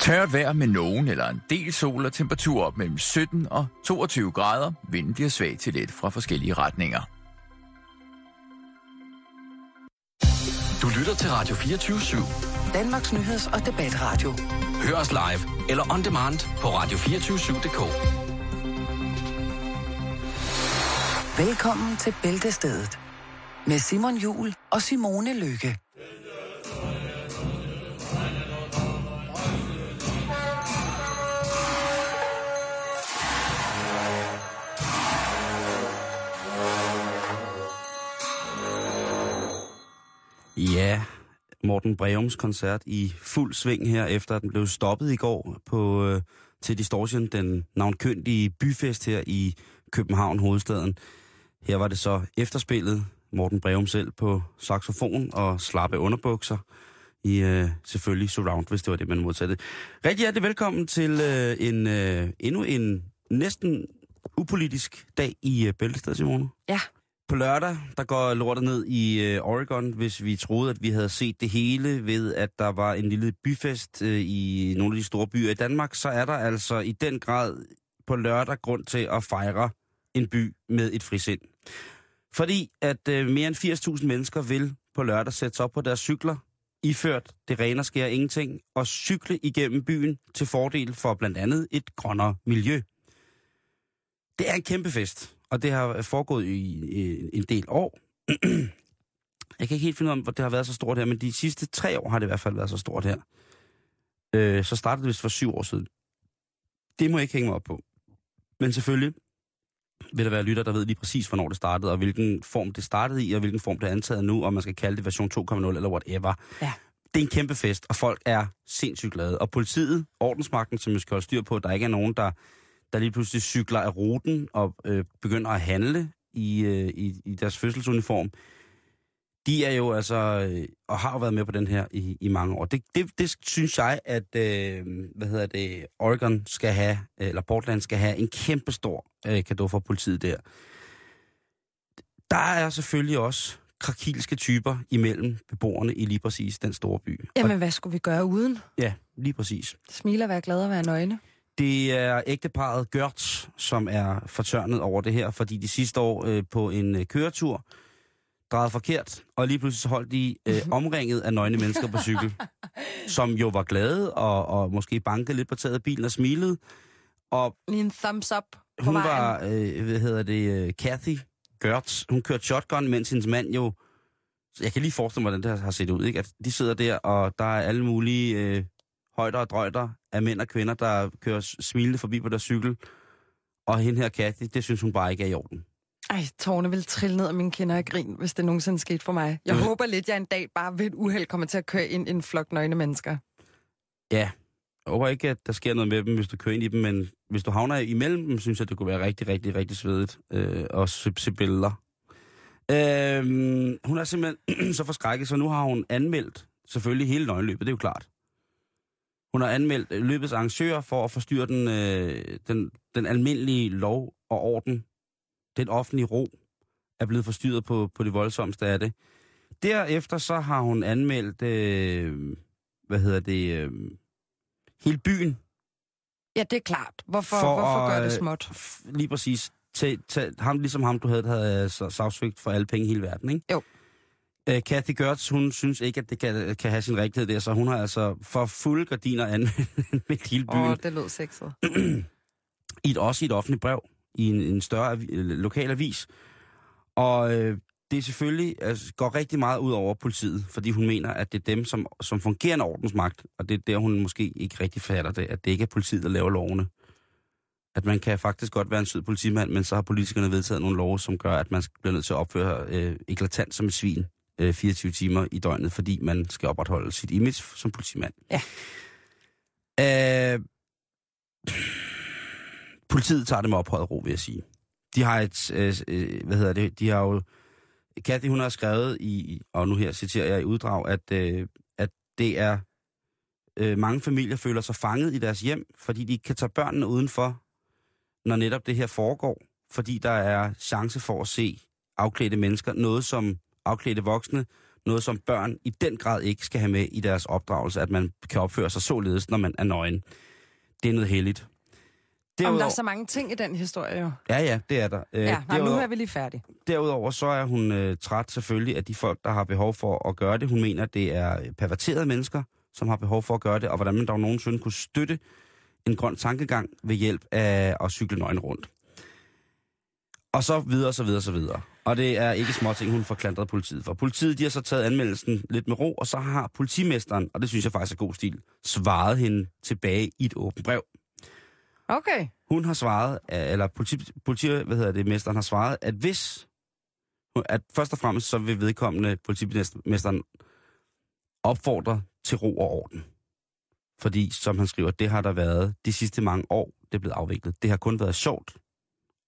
Tørt vejr med nogen eller en del sol og temperatur op mellem 17 og 22 grader. Vinden bliver svag til let fra forskellige retninger. Du lytter til Radio 24 /7. Danmarks Nyheds- og Debatradio. Hør os live eller on demand på radio247.dk. Velkommen til Bæltestedet med Simon Jul og Simone Lykke. Ja, Morten Breums koncert i fuld sving her, efter at den blev stoppet i går på, øh, til Distortion, den navnkyndige byfest her i København, hovedstaden. Her var det så efterspillet, Morten Breum selv på saxofon og slappe underbukser i øh, selvfølgelig surround, hvis det var det, man modsatte. Rigtig hjertelig velkommen til øh, en øh, endnu en næsten upolitisk dag i øh, Bæltested, Simone. Ja. På lørdag, der går lortet ned i øh, Oregon, hvis vi troede, at vi havde set det hele ved, at der var en lille byfest øh, i nogle af de store byer i Danmark, så er der altså i den grad på lørdag grund til at fejre en by med et frisind. Fordi at øh, mere end 80.000 mennesker vil på lørdag sætte sig op på deres cykler, iført det rene sker ingenting, og cykle igennem byen til fordel for blandt andet et grønnere miljø. Det er en kæmpe fest, og det har foregået i, i en del år. Jeg kan ikke helt finde ud af, hvor det har været så stort her, men de sidste tre år har det i hvert fald været så stort her. Øh, så startede det vist for syv år siden. Det må jeg ikke hænge mig op på. Men selvfølgelig vil der være lytter, der ved lige præcis, hvornår det startede, og hvilken form det startede i, og hvilken form det er antaget nu, og man skal kalde det version 2.0 eller whatever. Ja. Det er en kæmpe fest, og folk er sindssygt glade. Og politiet, ordensmagten, som vi skal holde styr på, at der ikke er nogen, der, der lige pludselig cykler af ruten og øh, begynder at handle i, øh, i, i deres fødselsuniform, de er jo altså, øh, og har jo været med på den her i, i mange år. Det, det, det synes jeg, at, øh, hvad hedder det, Oregon skal have, eller Portland skal have en kæmpe stor øh, gave for politiet der. Der er selvfølgelig også krakilske typer imellem beboerne i lige præcis den store by. Jamen, hvad skulle vi gøre uden? Og, ja, lige præcis. Smile og være glad og være nøgne. Det er ægteparet Gørts, som er fortørnet over det her, fordi de sidste år øh, på en øh, køretur drejede forkert, og lige pludselig holdt de øh, omringet af nøgne mennesker på cykel, som jo var glade og, og måske bankede lidt på taget af bilen og smilede. Og Lige en thumbs up på hun vejen. var, øh, hvad hedder det, øh, Kathy Gertz, hun kørte shotgun, mens hendes mand jo, jeg kan lige forestille mig, hvordan det har set ud, ikke? At de sidder der, og der er alle mulige øh, højder og drøjter af mænd og kvinder, der kører smilende forbi på deres cykel. Og hende her, Kathy, det synes hun bare ikke er i orden. Ej, tårne vil trille ned af mine kinder af grin, hvis det nogensinde skete for mig. Jeg Mhm. håber lidt, jeg en dag bare ved et uheld kommer til at køre ind i en flok nøgne mennesker. Ja, jeg håber ikke, at der sker noget med dem, hvis du kører ind i dem, men hvis du havner imellem dem, synes jeg, det kunne være rigtig, rigtig, rigtig svedigt øh, at se, se billeder. Øh, hun er simpelthen så forskrækket, så nu har hun anmeldt selvfølgelig hele nøgenløbet, det er jo klart. Hun har anmeldt øh, løbets arrangører for at forstyrre den, øh, den, den almindelige lov og orden. Den offentlige ro er blevet forstyrret på, på det voldsomste af det. Derefter så har hun anmeldt, øh, hvad hedder det, øh, hele byen. Ja, det er klart. Hvorfor, For hvorfor at, gør det øh, småt? Lige præcis. Til, til, ham, ligesom ham, du havde, havde øh, sa- sagsøgt for alle penge i hele verden, ikke? Jo. Øh, Kathy Gertz, hun synes ikke, at det kan, kan have sin rigtighed der, så hun har altså for fulde gardiner anmeldt hele byen. Åh, oh, det lød sexet. i et, også i et offentligt brev, i en, en større avi, lokal avis. Og øh, det er selvfølgelig altså, går rigtig meget ud over politiet, fordi hun mener, at det er dem, som, som fungerende ordensmagt, og det er der, hun måske ikke rigtig fatter det, at det ikke er politiet, der laver lovene. At man kan faktisk godt være en sød politimand, men så har politikerne vedtaget nogle love, som gør, at man bliver nødt til at opføre øh, eklatant som et svin øh, 24 timer i døgnet, fordi man skal opretholde sit image som politimand. Ja. Øh, politiet tager det med ophøjet ro, vil jeg sige. De har et, øh, øh, hvad hedder det, de har jo, Kathy hun har skrevet i, og nu her citerer jeg i uddrag, at, øh, at det er, øh, mange familier føler sig fanget i deres hjem, fordi de ikke kan tage børnene udenfor, når netop det her foregår, fordi der er chance for at se afklædte mennesker, noget som afklædte voksne noget, som børn i den grad ikke skal have med i deres opdragelse, at man kan opføre sig således, når man er nøgen. Det er noget heldigt. Om der er så mange ting i den historie jo. Ja, ja, det er der. Øh, Ja, nej, nu er vi lige færdige. Derudover så er hun øh, træt selvfølgelig af de folk, der har behov for at gøre det. Hun mener, det er perverterede mennesker, som har behov for at gøre det, og hvordan man dog nogensinde kunne støtte en grøn tankegang ved hjælp af at cykle nøgen rundt. Og så videre, så videre, så videre. Og det er ikke små ting, hun får klandret politiet for. Politiet de har så taget anmeldelsen lidt med ro, og så har politimesteren, og det synes jeg faktisk er god stil, svaret hende tilbage i et åbent brev. Okay. Hun har svaret, eller politi, politi hvad hedder det, mesteren har svaret, at hvis, at først og fremmest så vil vedkommende politimesteren opfordre til ro og orden. Fordi, som han skriver, det har der været de sidste mange år, det er blevet afviklet. Det har kun været sjovt,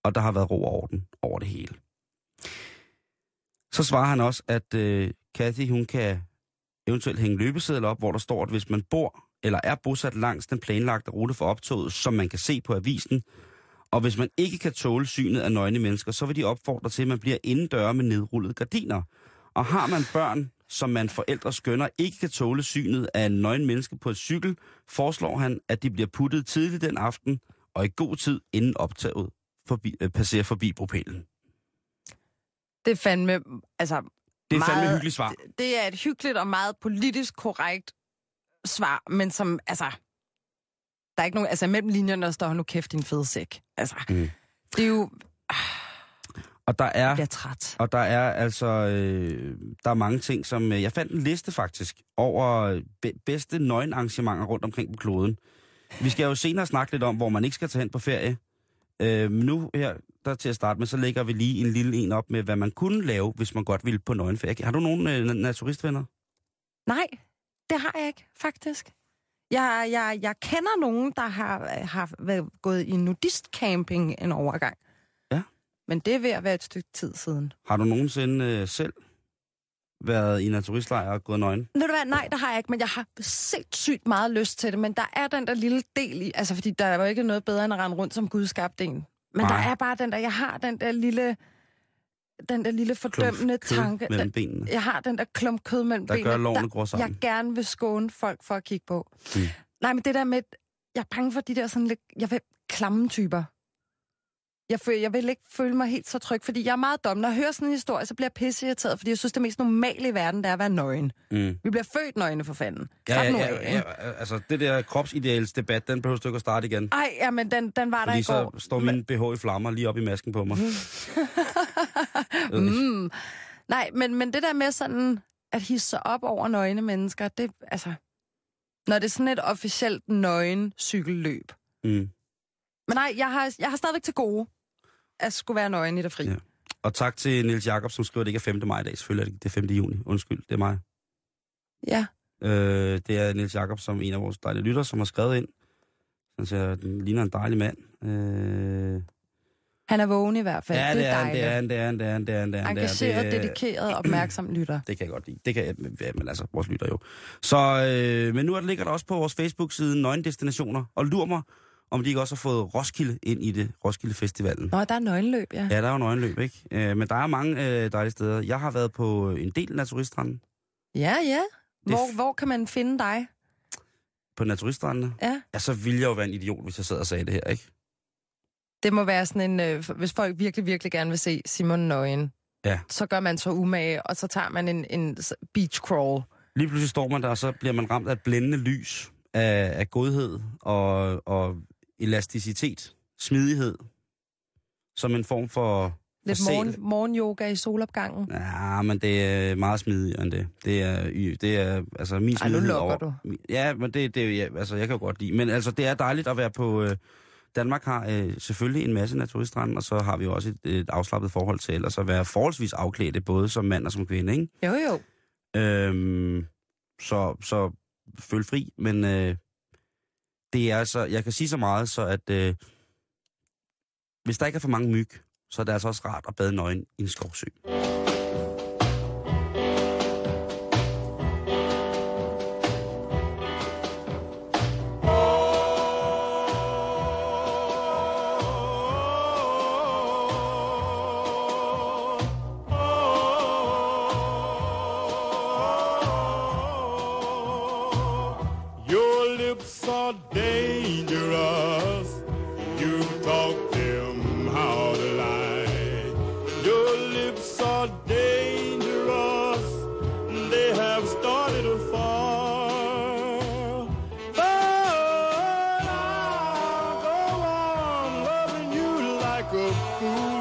og der har været ro og orden over det hele. Så svarer han også, at øh, Kathy, hun kan eventuelt hænge løbesedler op, hvor der står, at hvis man bor eller er bosat langs den planlagte rute for optoget, som man kan se på avisen, og hvis man ikke kan tåle synet af nøgne mennesker, så vil de opfordre til, at man bliver indendør med nedrullede gardiner. Og har man børn, som man forældre skønner ikke kan tåle synet af en nøgen menneske på et cykel, foreslår han, at de bliver puttet tidligt den aften og i god tid inden optaget forbi, øh, passerer forbi propellen. Det er fandme, altså... Det er meget, fandme hyggeligt svar. Det, det er et hyggeligt og meget politisk korrekt svar, men som, altså... Der er ikke nogen... Altså, mellem linjerne, der står nu kæft din fede sæk. Altså, Mm. det er jo... Og der er... Jeg træt. Og der er altså øh, der er mange ting, som... Øh, jeg fandt en liste faktisk over be- bedste nøgenarrangementer rundt omkring på kloden. Vi skal jo senere snakke lidt om, hvor man ikke skal tage hen på ferie. Øh, men nu her, der til at starte med, så lægger vi lige en lille en op med, hvad man kunne lave, hvis man godt ville på nøgenferie. Har du nogen øh, naturistvenner? Nej, det har jeg ikke, faktisk. Jeg, jeg, jeg kender nogen, der har, har været gået i nudistcamping en overgang. Ja. Men det er ved at være et stykke tid siden. Har du nogensinde øh, selv været i en turistlejr og gået nøgen? Ved du hvad, nej, det har jeg ikke, men jeg har sindssygt meget lyst til det. Men der er den der lille del i, altså fordi der er jo ikke noget bedre end at rende rundt som Gud skabte en. Men Nej. der er bare den der, jeg har den der lille, den der lille fordømmende kød tanke. mellem Den, benene. jeg har den der klump kød mellem Der benene. gør lovene gror sammen. jeg gerne vil skåne folk for at kigge på. Mm. Nej, men det der med, jeg er bange for de der sådan lidt, jeg vil, klamme typer. Jeg, føl, jeg vil ikke føle mig helt så tryg, fordi jeg er meget dum. Når jeg hører sådan en historie, så bliver jeg pisseirriteret, fordi jeg synes, det mest normale i verden, det er at være nøgen. Mm. Vi bliver født nøgne for fanden. Ja, ja, ja, ja, altså det der kropsidealsdebat, den behøver du ikke at starte igen. Ej, ja, men den, den var der Fordi i går. så står min BH i flammer lige op i masken på mig. Øh, Mm. Nej, men, men det der med sådan at hisse sig op over nøgne mennesker, det altså... Når det er sådan et officielt nøgen cykelløb. Mm. Men nej, jeg har, jeg har stadigvæk til gode at skulle være nøgen i det fri. Ja. Og tak til Niels Jakob, som skriver, at det ikke er 5. maj i dag. Selvfølgelig er det ikke, det er 5. juni. Undskyld, det er mig. Ja. Øh, det er Niels Jakob, som en af vores dejlige lytter, som har skrevet ind. Han siger, den ligner en dejlig mand. Øh, Han er vågen i hvert fald. ja, det er han, det er han, det er han, det er han, det er han, det er er- Engageret, det er- dedikeret, opmærksom lytter. Det kan jeg godt lide. Det kan jeg, ja, men altså, vores lytter jo. Så, øh, men nu er det ligger der også på vores Facebook-side Nøgendestinationer, og lur mig, om de ikke også har fået Roskilde ind i det, Roskilde Festivalen. Nå, der er nøgenløb, ja. Ja, der er jo nøgenløb, ikke? Øh, men der er mange øh, dejlige steder. Jeg har været på en del naturiststranden. Ja, ja. Hvor, f- hvor kan man finde dig? På naturiststrandene. Ja. Ja, så ville jeg jo være en idiot, hvis jeg sad og sagde det her, ikke? Det må være sådan en, øh, hvis folk virkelig, virkelig gerne vil se Simon Nøgen, Ja. så gør man så umage, og så tager man en, en beach crawl. Lige pludselig står man der, og så bliver man ramt af et blændende lys af, af godhed og, og elasticitet, smidighed, som en form for... Lidt for morgen, morgenyoga i solopgangen. Ja, men det er meget smidigere end det. Det er, det er altså min Ej, smidighed over... du. Ja, men det, det ja, altså, jeg kan jo godt lide. Men altså, det er dejligt at være på... Øh, Danmark har øh, selvfølgelig en masse naturiststrande, og så har vi jo også et, et afslappet forhold til ellers at være forholdsvis afklædte, både som mand og som kvinde, ikke? Jo, jo. Øhm, så, så følg fri, men øh, det er altså, jeg kan sige så meget, så at øh, hvis der ikke er for mange myg, så er det altså også rart at bade nøgen i en skovsø. Like a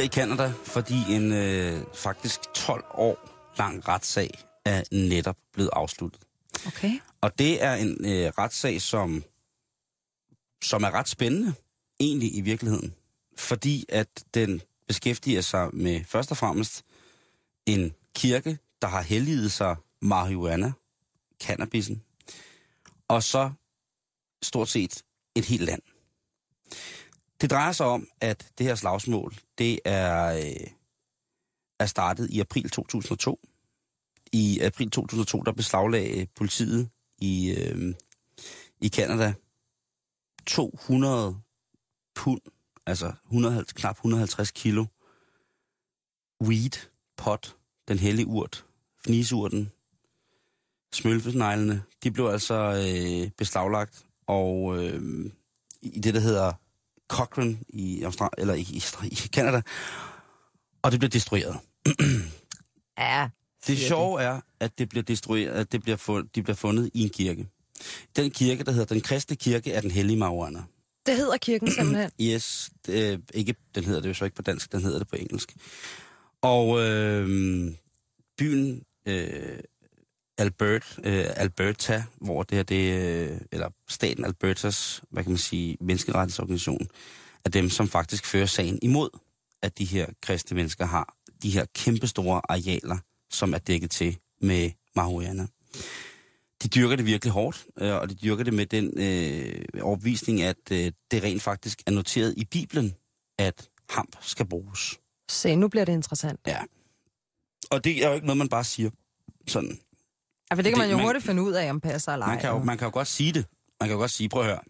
bliver i Kanada, fordi en øh, faktisk 12 år lang retssag er netop blevet afsluttet. Okay. Og det er en øh, retssag, som, som er ret spændende, egentlig i virkeligheden. Fordi at den beskæftiger sig med først og fremmest en kirke, der har helliget sig marihuana, cannabisen, og så stort set et helt land. Det drejer sig om, at det her slagsmål, det er, øh, er startet i april 2002. I april 2002, der beslaglagde politiet i, øh, i Canada 200 pund, altså 150, knap 150 kilo weed, pot, den hellige urt, fnisurten, smølfesneglene, de blev altså øh, beslaglagt, og øh, i det, der hedder Cochrane i, Austral- eller i, i, i Canada, og det blev destrueret. Ja. Det sjove er, at det bliver destrueret, at det bliver fundet, de bliver fundet i en kirke. Den kirke, der hedder Den Kristne Kirke, er den hellige marihuana. Det hedder kirken simpelthen. Yes, det, ikke, den hedder det jo så ikke på dansk, den hedder det på engelsk. Og øh, byen øh, Albert, øh, Alberta, hvor det her, det, øh, eller staten Albertas, hvad kan man sige, menneskerettighedsorganisation, er dem, som faktisk fører sagen imod, at de her kristne mennesker har de her kæmpestore arealer, som er dækket til med marihuana. De dyrker det virkelig hårdt, øh, og de dyrker det med den øh, overbevisning, at øh, det rent faktisk er noteret i Bibelen, at hamp skal bruges. Se, nu bliver det interessant. Ja. Og det er jo ikke noget, man bare siger sådan. Ja, for det kan man jo man- hurtigt finde ud af, om passer eller ej. Man kan, jo, man kan jo godt sige det. Man kan jo godt sige, prøv at høre.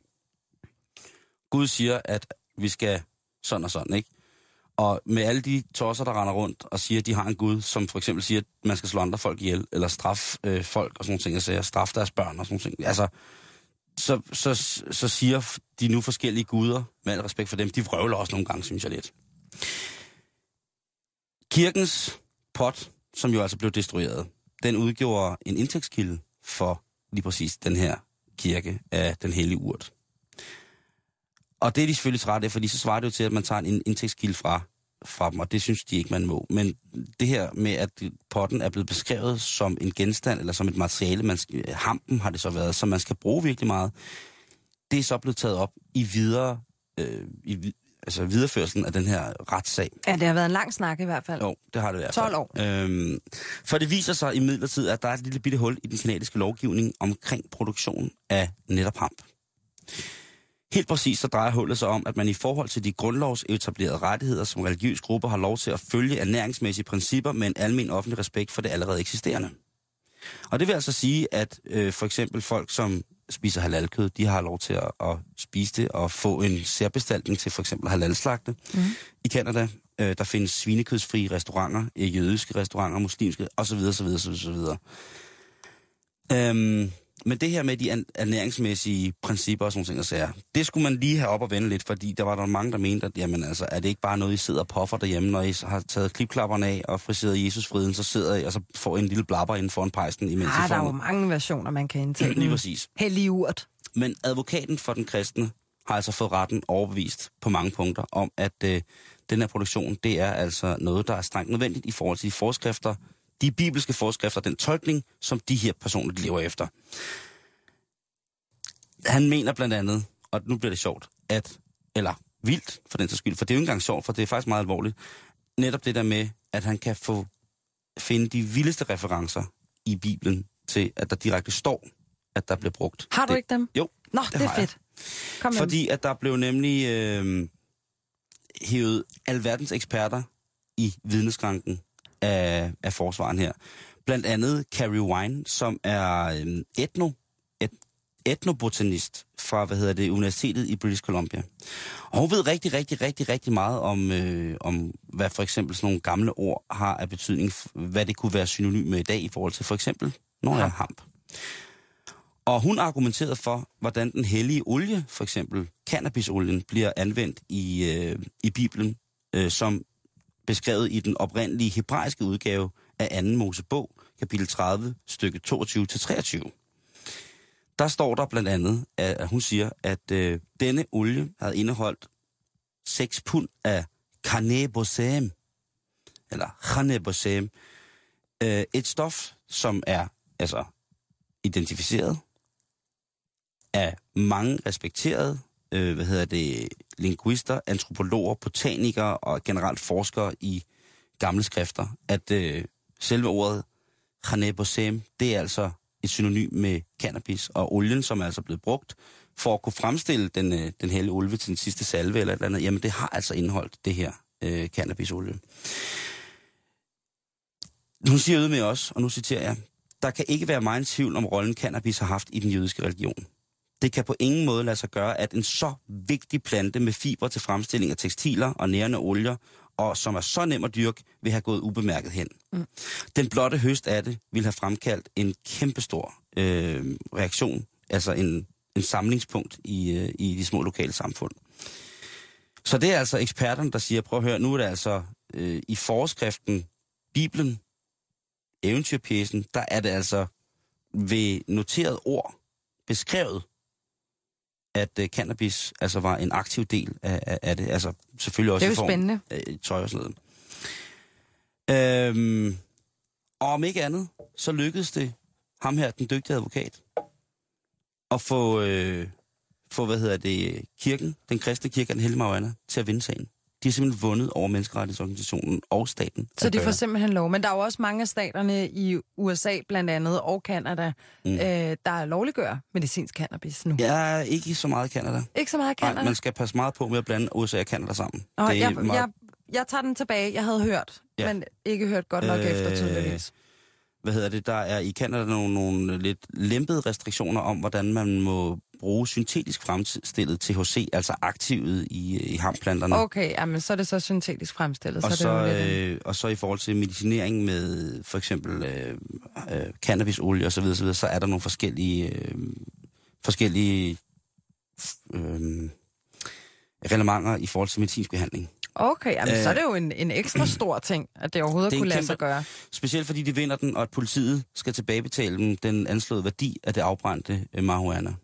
Gud siger, at vi skal sådan og sådan, ikke? Og med alle de tosser, der render rundt og siger, at de har en Gud, som for eksempel siger, at man skal slå andre folk ihjel, eller straffe øh, folk og sådan nogle ting, jeg siger, straffe deres børn og sådan nogle ting. Altså, så, så, så siger de nu forskellige guder, med al respekt for dem, de vrøvler også nogle gange, synes jeg lidt. Kirkens pot, som jo altså blev destrueret, den udgjorde en indtægtskilde for lige præcis den her kirke af den hellige urt. Og det er de selvfølgelig trætte af, fordi så svarer det jo til, at man tager en indtægtskilde fra, fra dem, og det synes de ikke, man må. Men det her med, at potten er blevet beskrevet som en genstand, eller som et materiale, man skal, øh, hampen har det så været, som man skal bruge virkelig meget, det er så blevet taget op i videre, øh, i, altså videreførelsen af den her retssag. Ja, det har været en lang snak i hvert fald. Jo, det har det hvert 12 fald. år. Øhm, for det viser sig imidlertid, at der er et lille bitte hul i den kanadiske lovgivning omkring produktion af netop hamp. Helt præcis så drejer hullet sig om, at man i forhold til de grundlovsetablerede rettigheder, som religiøse grupper har lov til at følge ernæringsmæssige principper med en almen offentlig respekt for det allerede eksisterende. Og det vil altså sige, at øh, for eksempel folk, som spiser halalkød, de har lov til at, at spise det og få en særbestaltning til for eksempel halalslagte. Mm. I Canada, øh, der findes svinekødsfrie restauranter, øh, jødiske restauranter, muslimske osv. osv., osv., osv. Øhm, men det her med de ernæringsmæssige principper og sådan ting, og sager, det skulle man lige have op og vende lidt, fordi der var der mange, der mente, at jamen, altså, er det ikke bare noget, I sidder og poffer derhjemme, når I har taget klipklapperne af og friseret Jesusfriden, så sidder I og så får I en lille blabber inden foran pejsen, imens I Ah, der er jo mange versioner, man kan indtage. Lige præcis. Hellig urt. Men advokaten for den kristne har altså fået retten overbevist på mange punkter om, at øh, den her produktion, det er altså noget, der er strengt nødvendigt i forhold til de forskrifter, de bibelske forskrifter, den tolkning, som de her personer de lever efter. Han mener blandt andet, og nu bliver det sjovt, at, eller vildt for den sags skyld, for det er jo ikke engang sjovt, for det er faktisk meget alvorligt, netop det der med, at han kan få finde de vildeste referencer i Bibelen til, at der direkte står, at der bliver brugt. Har du det. ikke dem? Jo, Nå, det det, er har jeg. fedt. Kom fordi at der blev nemlig øh, hævet alverdens eksperter i vidneskranken af, af forsvaren her. Blandt andet Carrie Wine, som er øh, etno, et, etnobotanist fra, hvad hedder det, Universitetet i British Columbia. Og hun ved rigtig, rigtig, rigtig, rigtig meget om, øh, om hvad for eksempel sådan nogle gamle ord har af betydning, hvad det kunne være synonym med i dag i forhold til for eksempel, når jeg hamp. Og hun argumenterede for, hvordan den hellige olie, for eksempel cannabisolien, bliver anvendt i, øh, i Bibelen, øh, som beskrevet i den oprindelige hebraiske udgave af 2. Mosebog, kapitel 30, stykke 22-23. Der står der blandt andet, at, at hun siger, at øh, denne olie havde indeholdt 6 pund af kanebosem, eller carnebosam, øh, et stof, som er altså identificeret af mange respekterede, øh, hvad hedder det, linguister, antropologer, botanikere og generelt forskere i gamle skrifter, at øh, selve ordet Hanebosem, det er altså et synonym med cannabis, og olien, som er altså blevet brugt for at kunne fremstille den, øh, den hellige ulve til den sidste salve eller et eller andet, jamen det har altså indeholdt det her øh, cannabisolie. Hun siger ud med os, og nu citerer jeg, der kan ikke være meget tvivl om rollen cannabis har haft i den jødiske religion. Det kan på ingen måde lade sig gøre, at en så vigtig plante med fiber til fremstilling af tekstiler og nærende olier, og som er så nem at dyrke, vil have gået ubemærket hen. Mm. Den blotte høst af det vil have fremkaldt en kæmpestor øh, reaktion, altså en, en samlingspunkt i, øh, i de små lokale samfund. Så det er altså eksperterne, der siger, prøv at høre, nu er det altså øh, i forskriften, Bibelen, eventyrpjæsen, der er det altså ved noteret ord beskrevet, at uh, cannabis altså var en aktiv del af, af, af det. Altså selvfølgelig også Det er i jo form spændende. af tøj og sådan noget. Øhm, og om ikke andet, så lykkedes det ham her, den dygtige advokat, at få, øh, få hvad hedder det, kirken, den kristne kirke, den hellige Mariana, til at vinde sagen. De har simpelthen vundet over menneskerettighedsorganisationen og staten. Så de får simpelthen lov. Men der er jo også mange af staterne i USA blandt andet, og Kanada, mm. øh, der lovliggør medicinsk cannabis nu. Ja. Ikke så meget i Canada. Ikke så meget Nej, Kanada. man skal passe meget på med at blande USA og Canada sammen. Nå, det er jeg, meget, jeg, jeg tager den tilbage. Jeg havde hørt, Ja. men ikke hørt godt nok øh... Efter tydeligvis. hvad hedder det, der er i Canada nogle, nogle lidt lempede restriktioner om, hvordan man må bruge syntetisk fremstillet THC, altså aktivet i, i hamplanterne. Okay, jamen, så er det så syntetisk fremstillet. og, så, så, er det jo lidt, øh, og så i forhold til medicinering med for eksempel øh, øh, cannabisolie osv., så, videre, så, videre, så er der nogle forskellige, øh, forskellige øh, reglementer i forhold til medicinsk behandling. okay, jamen, øh, så er det jo en, en ekstra stor ting, at det overhovedet det kunne lade kæmpe- sig gøre. Specielt fordi de vinder den, og at politiet skal tilbagebetale dem den anslåede værdi af det afbrændte øh, marihuana.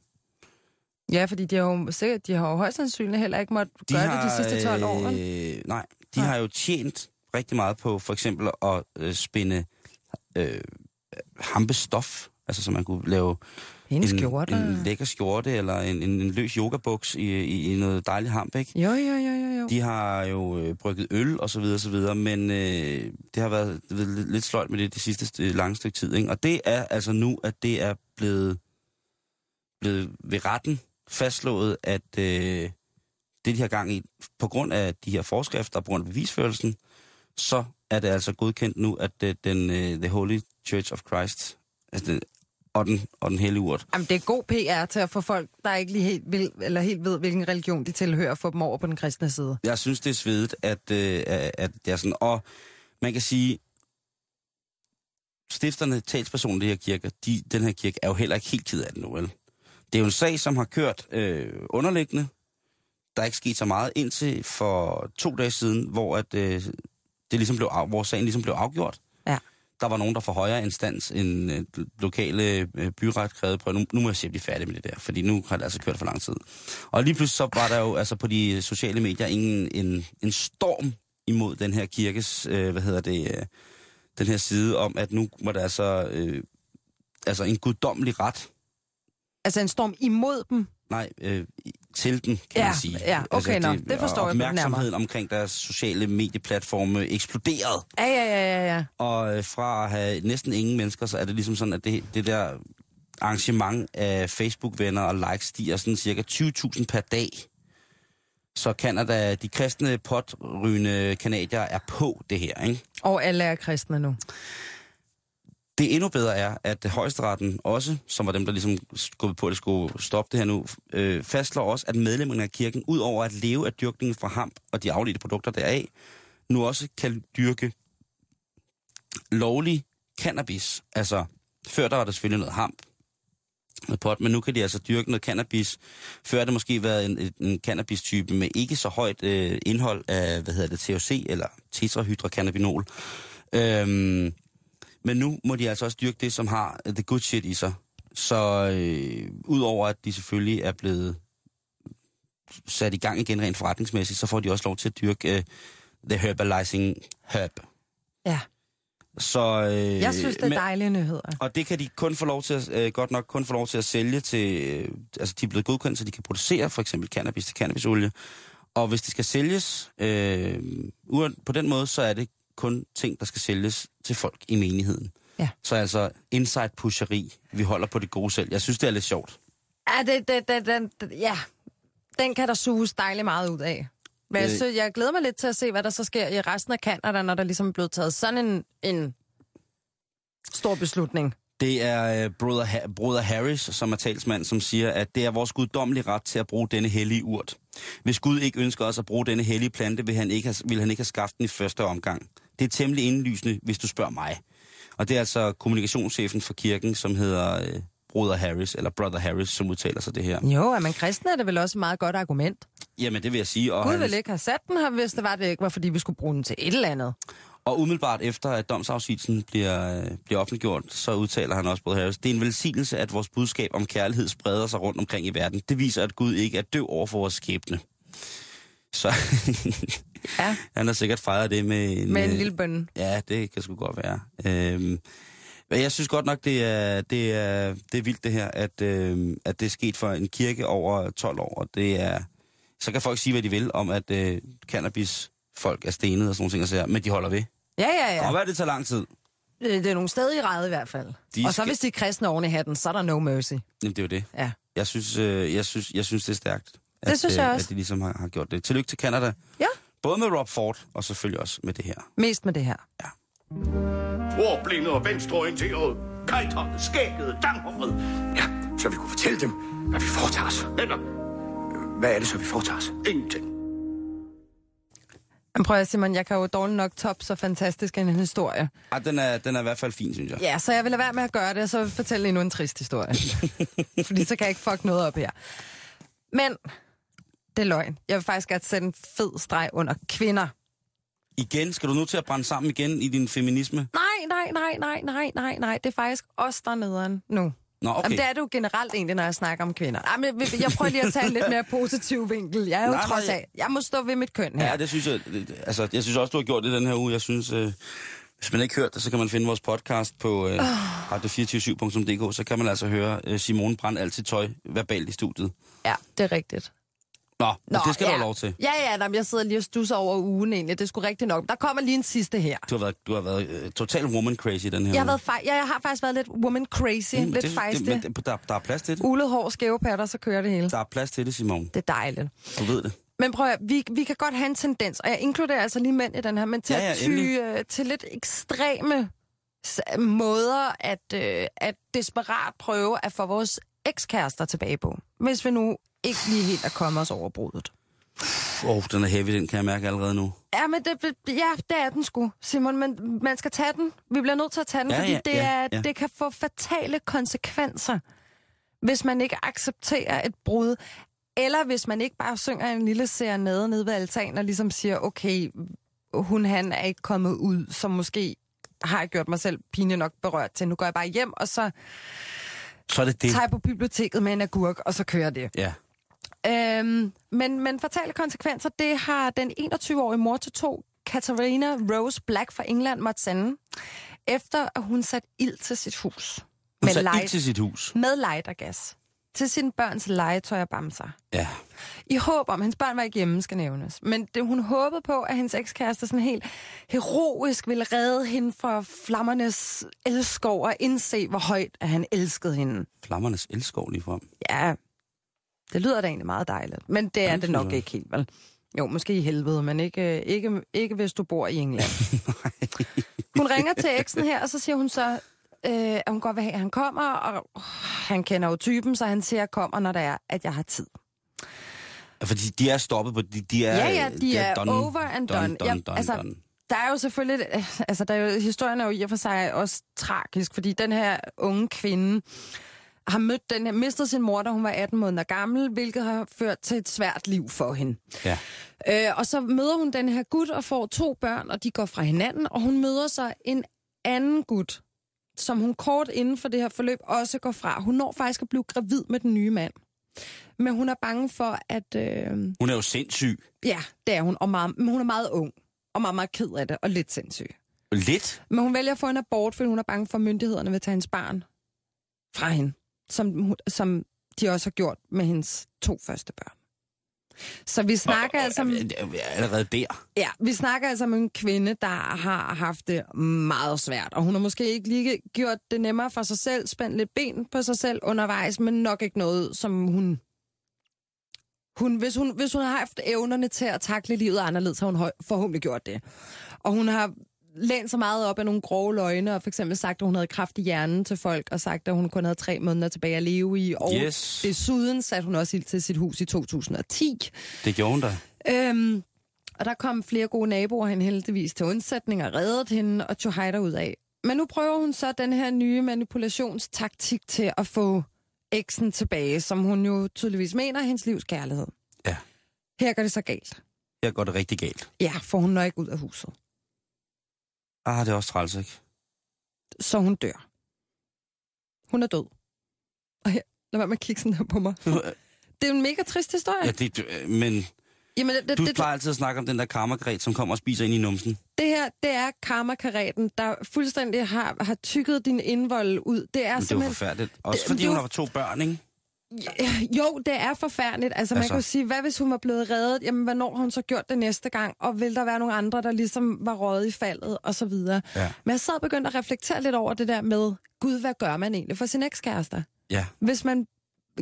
Ja, fordi de har jo, sikkert, de har jo højst sandsynligt heller ikke måttet De gøre har, det de sidste 12 år. Øh, nej, de Nej. har jo tjent rigtig meget på for eksempel at øh, spænde øh, hampestof, altså så man kunne lave Hendes en, skjorte. en lækker skjorte eller en, en, en løs yogabuks i, i, i noget dejligt hamp, ikke? Jo, jo, jo, jo, jo. De har jo øh, brygget øl og så videre, så videre, men øh, det har været, lidt- lidt sløjt med det det sidste øh, lange stykke tid, ikke? Og det er altså nu, at det er blevet, blevet ved retten fastslået, at øh, det, de har gang i, på grund af de her forskrifter og på grund af bevisførelsen, så er det altså godkendt nu, at øh, den øh, The Holy Church of Christ, altså den, og, den, og den hellige urt, Jamen, det er god PR til at få folk, der ikke lige helt, vil, eller helt ved, hvilken religion de tilhører, få dem over på den kristne side. jeg synes, det er svedigt, at, øh, at at det er sådan. Og man kan sige, stifterne, talspersonen i det her kirke, de, den her kirke, er jo heller ikke helt ked af det nu, vel? Det er jo en sag, som har kørt øh, underliggende. Der er ikke sket så meget indtil for to dage siden, hvor at, øh, det ligesom blev af, hvor sagen ligesom blev afgjort. Ja. Der var nogen, der for højere instans end øh, lokale øh, byret krævede på. Nu, nu må jeg se, at blive færdig med det der, fordi nu har det altså kørt for lang tid. Og lige pludselig så var der jo altså på de sociale medier ingen, en, en storm imod den her kirkes, øh, hvad hedder det, øh, den her side om, at nu må der altså, øh, altså en guddommelig ret, Altså en storm imod dem. nej, øh, til den, kan Ja, man sige. ja, okay, nå, det forstår jeg. Opmærksomheden omkring deres sociale medieplatforme eksploderede. Ja, ja, ja, ja, ja. Og øh, fra at have næsten ingen mennesker, så er det ligesom sådan, at det, det der arrangement af Facebook-venner og likes stiger sådan cirka 20.000 per dag. Så Canada, de kristne potrygende kanadier er på det her, ikke? Og alle er kristne nu. Det endnu bedre er, at højesteretten også, som var dem, der ligesom skubbede på, at det skulle stoppe det her nu, øh, fastslår også, at medlemmerne af kirken, ud over at leve af dyrkningen fra hamp og de afledte produkter deraf, nu også kan dyrke lovlig cannabis. Altså, før der var der selvfølgelig noget hamp, noget pot, men nu kan de altså dyrke noget cannabis. Før har det måske været en, en, en cannabis-type med ikke så højt øh, indhold af, hvad hedder det, THC eller tetrahydrocannabinol. Øhm, men nu må de altså også dyrke det, som har the good shit i sig. Så øh, udover at de selvfølgelig er blevet sat i gang igen rent forretningsmæssigt, så får de også lov til at dyrke øh, the herbalizing herb. Ja. Så, øh, Jeg synes, det er men- dejlige nyheder. og det kan de kun få lov til at, øh, godt nok kun få lov til at sælge til, øh, altså de er blevet godkendt, så de kan producere for eksempel cannabis til cannabisolie. Og hvis det skal sælges øh, på den måde, så er det kun ting, der skal sælges til folk i menigheden. Ja. Så altså inside pusheri, vi holder på det gode selv. Jeg synes, det er lidt sjovt. Ja, det, det, det, den, ja. den kan der suges dejligt meget ud af. Men jeg, Øh. synes, jeg glæder mig lidt til at se, hvad der så sker i resten af Canada, når der ligesom er blevet taget sådan en, en stor beslutning. Det er øh, Brother, ha- Brother Harris, som er talsmand, som siger, at det er vores guddommelige ret til at bruge denne hellige urt. Hvis Gud ikke ønsker os at bruge denne hellige plante, vil han ikke have, vil han ikke have skaffet den i første omgang. Det er temmelig indlysende, hvis du spørger mig. Og det er altså kommunikationschefen for kirken, som hedder øh, Brother Harris, eller Brother Harris, som udtaler sig det her. Jo, er man kristen, er det vel også et meget godt argument. Jamen, det vil jeg sige. Og, Gud han- ville ikke have sat den her, hvis det var, det ikke var, fordi vi skulle bruge den til et eller andet. Og umiddelbart efter, at domsafsigelsen bliver, bliver offentliggjort, så udtaler han også, Brother Harris, det er en velsignelse, at vores budskab om kærlighed spreder sig rundt omkring i verden. Det viser, at Gud ikke er døv over for vores skæbne. Så Ja, han har sikkert fejret det med en... med en øh, lille bønne. Ja, det kan sgu godt være. Øhm, men jeg synes godt nok, det er, det er, det er vildt det her, at, øh, at det er sket for en kirke over 12 år. Og det er, så kan folk sige, hvad de vil om, at øh, cannabis folk er stenet og sådan nogle ting, men de holder ved. Ja, ja, Ja. Og hvad det tager lang tid. Det det er nogle steder i ræde i hvert fald. De Og så skal- hvis de er kristne oven i hatten, så er der no mercy. Jamen, det er jo det. Ja. Jeg synes, øh, jeg synes, jeg synes det er stærkt. Det synes jeg øh, også. At de ligesom har, har gjort det. Tillykke til Canada. Ja. Både med Rob Ford, og selvfølgelig også med det her. Mest med det her. Ordblinde og venstreorienteret. Kajterne, skægget, danghåret. Ja, så vi kunne fortælle dem, hvad vi foretager os. Eller Hvad er det så, vi foretager os? ingenting. Men prøv at Simon, jeg kan jo dårligt nok top så fantastisk en historie. Ah, den, er, den er i hvert fald fin, synes jeg. Ja, så jeg vil lade være med at gøre det, og så fortælle endnu en trist historie. Fordi så kan jeg ikke fuck noget op her. Men det er løgn. Jeg vil faktisk gerne sætte en fed streg under kvinder. Igen, skal du nu til at brænde sammen igen i din feminisme? Nej, nej, nej, nej, nej, nej, nej. Det er faktisk os, der er nederen nu. Nå, okay. Jamen, det er det jo generelt egentlig, når jeg snakker om kvinder. Jamen, jeg- jeg prøver lige at tage en lidt mere positiv vinkel. Jeg er jo Nej, trods af, jeg må stå ved mit køn her. Ja, det synes jeg. det- Altså, jeg synes også, du har gjort det den her uge. Jeg synes, øh, hvis man ikke hørt det, så kan man finde vores podcast på øh, radio247.dk. Så kan man altså høre øh, Simone brænde altid tøj verbalt i studiet. Ja, det er rigtigt. Nå, Nå det skal ja. du have lov til. Ja, ja, jamen, jeg sidder lige og stusser over ugen egentlig. Det er sgu rigtigt nok. Der kommer lige en sidste her. Du har været, du har været øh, total woman crazy den her Jeg har, været fej- ja, jeg har faktisk været lidt woman crazy, Mm, lidt det, fejstig. det, men der, der er plads til det. Ulet hår, skæve patter, så kører det hele. Der er plads til det, Simone. Det er dejligt. Du ved det. Men prøv at, vi, vi kan godt have en tendens, og jeg inkluderer altså lige mænd i den her, men til Ja, ja, at ty øh, til lidt ekstreme måder at, øh, at desperat prøve at få vores ekskærester tilbage på. Hvis vi nu ikke lige helt er kommet os over brudet. Åh, oh, den er heavy, den kan jeg mærke allerede nu. Ja, men det, ja, det er den sgu, Simon, men man skal tage den. Vi bliver nødt til at tage den, Ja, fordi ja, det, ja, er, ja. det kan få fatale konsekvenser, hvis man ikke accepterer et brud, eller hvis man ikke bare synger en lille serenade nede ved altanen og ligesom siger, okay, hun han er ikke kommet ud, som måske har jeg gjort mig selv pinligt nok berørt til. Nu går jeg bare hjem, og så Så er det det. tager jeg på biblioteket med en agurk, og så kører det. Ja. Øhm, men, men fatale konsekvenser, det har den 21-årige mor til to, Katarina Rose Black fra England, måtte sende, efter at hun satte ild til sit hus. Hun Med, satte ild til sit hus. med lightergas. Til sine børns legetøj og bamser. Ja. I håb om, at hendes børn var ikke hjemme, skal nævnes. Men det, hun håbede på, at hendes ekskæreste sådan helt heroisk ville redde hende fra flammernes elskov og indse, hvor højt at han elskede hende. Flammernes elskov lige frem. Ja, det lyder da egentlig meget dejligt. Men det er Ja, det nok jeg. ikke helt, vel? Jo, måske i helvede, men ikke, ikke, ikke hvis du bor i England. hun ringer til eksen her, og så siger hun så, øh, at hun godt vil have, at han kommer, og han kender jo typen, så han siger, at jeg kommer, når der er, at jeg har tid. Fordi de er stoppet på... De, de er, Ja, ja, de er done, over and done. done, Ja, done, done, altså, done. Der er jo selvfølgelig, altså der er jo, historien er jo i og for sig også tragisk, fordi den her unge kvinde har mødt den her, mistet sin mor, da hun var 18 måneder gammel, hvilket har ført til et svært liv for hende. Ja. Øh, og så møder hun den her gut og får to børn, og de går fra hinanden, og hun møder så en anden gut, som hun kort inden for det her forløb også går fra. Hun når faktisk at blive gravid med den nye mand. Men hun er bange for, at... Øh, Hun er jo sindssyg. ja, det er hun, og meget, men hun er meget ung, og meget, meget ked af det, og lidt sindssyg. Lidt. Men hun vælger at få en abort, fordi hun er bange for, at myndighederne vil tage hendes barn fra hende, som, som de også har gjort med hendes to første børn. Så vi snakker altså om... Allerede der. Ja, vi snakker altså om en kvinde, der har haft det meget svært, og hun har måske ikke lige gjort det nemmere for sig selv, spændt lidt ben på sig selv undervejs, men nok ikke noget, som hun... hun hvis, hun hvis hun har haft evnerne til at takle livet anderledes, har hun forhåbentlig gjort det. Og hun har lænt sig meget op af nogle grove løgne, og for eksempel sagt, at hun havde kraft i hjernen til folk, og sagt, at hun kun havde tre måneder tilbage at leve i. Og Yes. desuden satte hun også ild til sit hus i 2010. Det gjorde hun da. Øhm, og der kom flere gode naboer hen heldigvis til undsætning og reddede hende og tog hejder ud af. Men nu prøver hun så den her nye manipulationstaktik til at få eksen tilbage, som hun jo tydeligvis mener er hendes livs kærlighed. Ja. Her går det så galt. Her går det rigtig galt. Ja, for hun når ikke ud af huset. Ah, det er også træls, ikke? Så hun dør. Hun er død. Og her, lad være med at kigge sådan her på mig. Det er en mega trist historie. Ja, det, det- men Jamen, det, du det, plejer altid at snakke om den der karmakret, som kommer og spiser ind i numsen. Det her, det er karmakaraten, der fuldstændig har, har tykket din indvold ud. Det er Men det er jo forfærdeligt. Også Det- fordi det hun har to børn, ikke? Jo, det er forfærdeligt. Altså, man Altså. kan jo sige, hvad hvis hun var blevet reddet? Jamen, hvornår har hun så gjort det næste gang? Og vil der være nogle andre, der ligesom var røget i faldet, og så videre? Ja. Men jeg sad og begyndte at reflektere lidt over det der med, gud, hvad gør man egentlig for sin ekskærester? Ja, Hvis man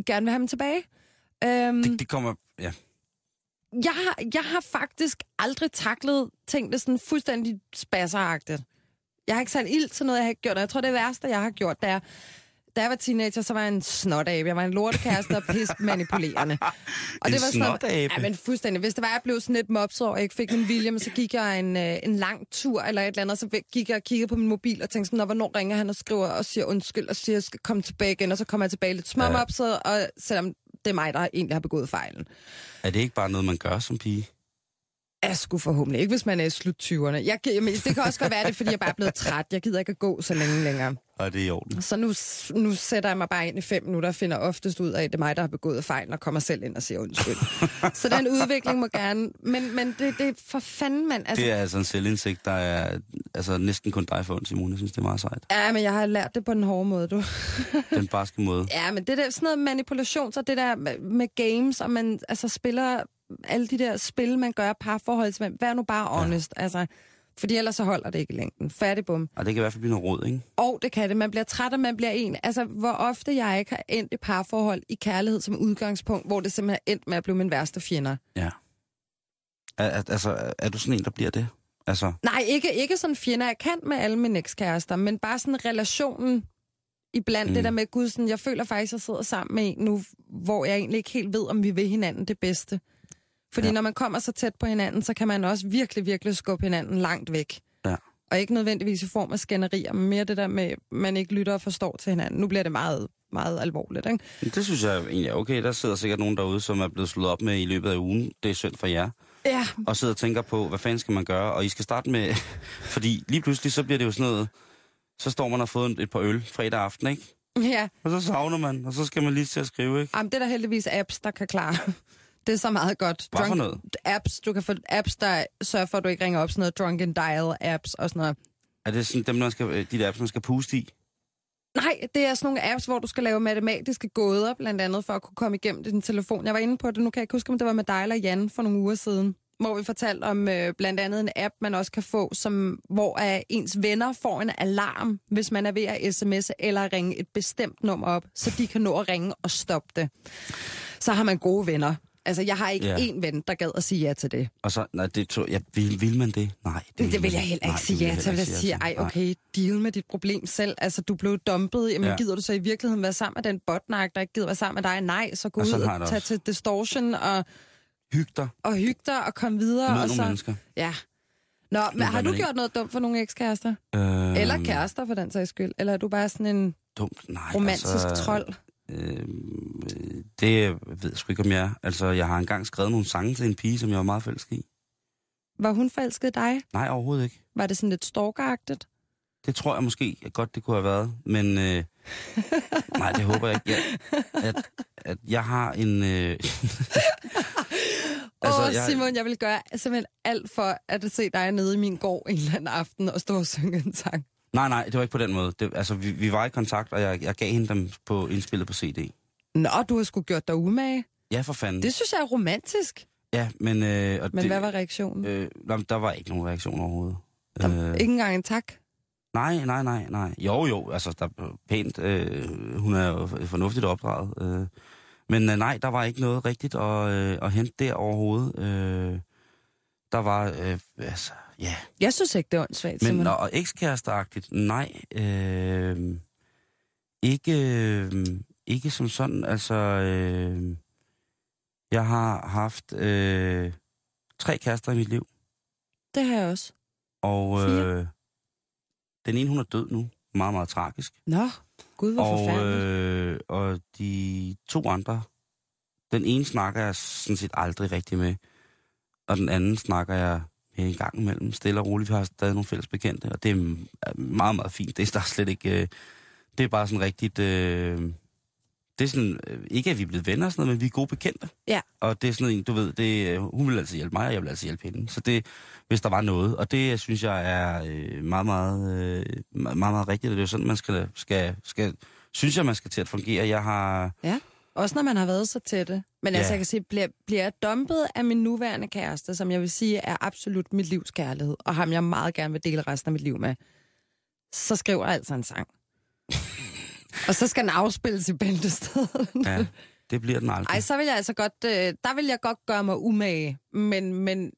gerne vil have dem tilbage? Øhm, det, det kommer... Ja. jeg, har, jeg har faktisk aldrig taklet tingene sådan fuldstændig spasseragtigt. Jeg har ikke sat ild til noget, jeg har gjort. og Jeg tror, det værste, jeg har gjort, det er, da jeg var teenager, så var jeg en snotabe. Jeg var en lortekæreste og pis manipulerende. Og En det var sådan, snotabe? Ja, men fuldstændig. Hvis det var, jeg blev sådan lidt mopset og jeg ikke fik min vilje, men så gik jeg en, øh, en lang tur eller et eller andet, og så gik jeg og kiggede på min mobil og tænkte sådan, "Nå, hvornår ringer han og skriver og siger undskyld og siger, jeg skal komme tilbage igen, og så kommer jeg tilbage lidt småmopset, og selvom det er mig, der egentlig har begået fejlen. Er det ikke bare noget, man gør som pige? Jeg skulle forhåbentlig ikke, hvis man er i slut 20'erne. Jeg, jamen, det kan også godt være det, fordi jeg bare er blevet træt. Jeg gider ikke at gå så længe længere. Og det er i orden. Så nu, nu sætter jeg mig bare ind i fem minutter og finder oftest ud af, at det er mig, der har begået fejl, og kommer selv ind og siger undskyld. så den udvikling må gerne... Men, men det, det er for fanden, mand. Altså, Det er altså en selvindsigt, der er altså, næsten kun dig for ondt, Simone. Jeg synes, det er meget sejt. Ja, men jeg har lært det på den hårde måde, du. Den barske måde. Ja, men det der sådan noget manipulation, så det der med, med games, og man altså spiller alle de der spil, man gør parforholdsmænd. Vær nu bare honest, ja. altså. Fordi ellers så holder det ikke i længden. Færdig bum. Og det kan i hvert fald blive noget råd, ikke? Og det kan det. Man bliver træt, og man bliver en. Altså, hvor ofte jeg ikke har endt i parforhold i kærlighed som udgangspunkt, hvor det simpelthen er endt med at blive min værste fjender. Ja. Er, er, altså, er- du sådan en, der bliver det? Altså, Nej, ikke, ikke sådan fjender. Jeg kan med alle mine ekskærester, men bare sådan relationen iblandt mm. det der med, gud, sådan, jeg føler faktisk, at jeg sidder sammen med en nu, hvor jeg egentlig ikke helt ved, om vi vil hinanden det bedste. Fordi Ja. når man kommer så tæt på hinanden, så kan man også virkelig, virkelig skubbe hinanden langt væk. Ja. Og ikke nødvendigvis i form af skænderier, men mere det der med, at man ikke lytter og forstår til hinanden. Nu bliver det meget, meget alvorligt, ikke? Det synes jeg egentlig er okay. Der sidder sikkert nogen derude, som er blevet slået op med i løbet af ugen. Det er synd for jer. Ja, Og sidder og tænker på, hvad fanden skal man gøre? Og I skal starte med... Fordi lige pludselig, så bliver det jo sådan noget... Så står man og har fået et par øl fredag aften, ikke? ja. Og så savner man, og så skal man lige til at skrive, ikke? Jamen, det er der heldigvis apps, der kan klare. Det er så meget godt. Hvad for noget? Apps, du kan få apps, der sørger for, at du ikke ringer op sådan noget drunken dial apps og sådan noget. Er det sådan dem, der skal, øh, de der apps, man skal puste i? Nej, det er sådan nogle apps, hvor du skal lave matematiske gåder, blandt andet for at kunne komme igennem din telefon. Jeg var inde på det, nu kan jeg ikke huske, om det var med dig eller Jan for nogle uger siden, hvor vi fortalte om øh, blandt andet en app, man også kan få, som, hvor øh, ens venner får en alarm, hvis man er ved at sms'e eller ringe et bestemt nummer op, så de kan nå at ringe og stoppe det. Så har man gode venner. Altså, jeg har ikke Ja. én ven, der gad at sige ja til det. Og så, nej, det tror jeg, vil, vil man det? Nej. Det, det vil jeg heller ikke sige ja til. Jeg vil sige, ej, Nej. okay, deal med dit problem selv. Altså, du blev dumpet. Jamen, Ja. gider du så i virkeligheden være sammen med den botnak, der ikke gider være sammen med dig? Nej, så gå Og ud og tage til distortion og, Hyg dig. og hygge dig og komme videre. Mød og nogle så, mennesker. Ja. Nå, men har du gjort noget dumt for nogle ekskærester? Øh, Eller kærester, for den sags skyld? Eller er du bare sådan en Dumt. Nej, romantisk altså, trold? Øh, det ved jeg sgu ikke, om jeg er. Altså, jeg har engang skrevet nogle sange til en pige, som jeg var meget forelsket i. Var hun forelsket dig? Nej, overhovedet ikke. Var det sådan lidt stalkeragtigt? Det tror jeg måske at godt, det kunne have været. Men øh, nej, det håber jeg ikke. Jeg, at, at jeg har en... Øh, Altså, Åh, jeg- Simon, jeg vil gøre simpelthen alt for at se dig nede i min gård en eller anden aften og stå og synge en sang. Nej, nej, det var ikke på den måde. Det, altså, vi, vi var i kontakt, og jeg, jeg gav hende dem på indspillet på CD. Nå, du har sgu gjort dig umage. Ja, for fanden. Det synes jeg er romantisk. Ja, men... Øh, og Men det, hvad var reaktionen? Øh, der var ikke nogen reaktion overhovedet. Der, Øh, ikke engang en tak? nej, nej, nej, nej. Jo, jo, altså, der er pænt. Øh, hun er jo fornuftigt opdraget. Øh, men øh, nej, der var ikke noget rigtigt at, øh, at hente der overhovedet. Øh, der var, øh, altså, ja. Jeg synes ikke, det er åndssvagt, Men og, og ekskæresteagtigt, nej. Øh, ikke, øh, ikke som sådan, altså... Øh, jeg har haft øh, tre kærester i mit liv. Det har jeg også. Og øh, den ene, hun er død nu. Meget, meget tragisk. Nå, gud, hvor Og, forfærdeligt. øh, og de to andre, den ene snakker jeg sådan set aldrig rigtig med. Og den anden snakker jeg med en gang imellem. Stille og roligt. Vi har stadig nogle fælles bekendte, og det er meget, meget fint. Det er der er slet ikke... Øh, det er bare sådan rigtigt... Øh, det er sådan, øh, ikke at vi er blevet venner og sådan noget, men vi er gode bekendte. Ja. Og det er sådan en, du ved, det, øh, hun vil altid hjælpe mig, og jeg vil altid hjælpe hende. Så det, hvis der var noget, og det synes jeg er øh, meget, meget, meget, meget rigtigt. Det er jo sådan, man skal, skal, skal, synes jeg, man skal til at fungere. Jeg har, Også når man har været så tætte. Men Ja. altså, jeg kan sige, bliver, bliver jeg dumpet af min nuværende kæreste, som jeg vil sige er absolut mit livs kærlighed, og ham jeg meget gerne vil dele resten af mit liv med, så skriver jeg altså en sang. Og så skal den afspilles i bæltestedet. ja, det bliver den aldrig. Ej, så vil jeg altså godt, øh, der vil jeg godt gøre mig umage, men, men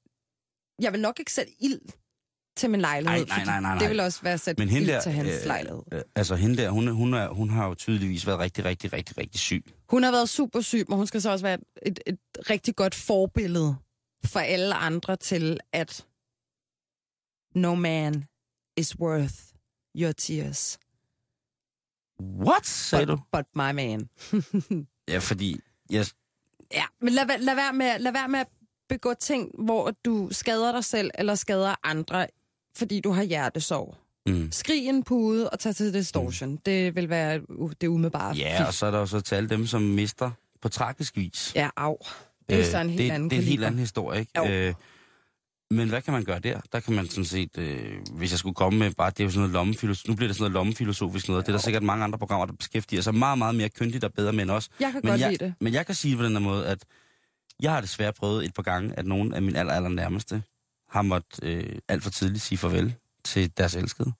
jeg vil nok ikke sætte ild til min lejlighed, Ej, nej, nej, nej, nej. det vil også være at sætte Men hende der, til hans øh, lejlighed. øh, altså hende der, hun, hun, er, hun har jo tydeligvis været rigtig, rigtig, rigtig, rigtig syg. Hun har været super syg, men hun skal så også være et, et rigtig godt forbillede for alle andre til, at no man is worth your tears. What, sagde but, du? But my man. Ja, fordi... Jeg, Ja, men lad, lad, være med, lad være med at begå ting, hvor du skader dig selv eller skader andre, fordi du har hjertesorg. mm. Skrig en pude og tag til distortion. Mm. Det vil være uh, det umiddelbare. Ja, og så er der jo så til alle dem, som mister på tragisk vis. Ja, af. Det er jo så en helt det, anden Det er en helt anden historie, ikke? Jo. Øh, men hvad kan man gøre der? Der kan man sådan set, øh, hvis jeg skulle komme med bare, det er jo sådan noget lommefilosofisk, nu bliver det sådan noget lommefilosofisk noget, det er der sikkert mange andre programmer, der beskæftiger sig meget, meget mere kyndigt og bedre med end os. Jeg kan Men godt jeg, lide det. men jeg kan sige på den her måde, at jeg har desværre prøvet et par gange, at nogle af mine aller, aller nærmeste har måttet øh, alt for tidligt sige farvel til deres elskede.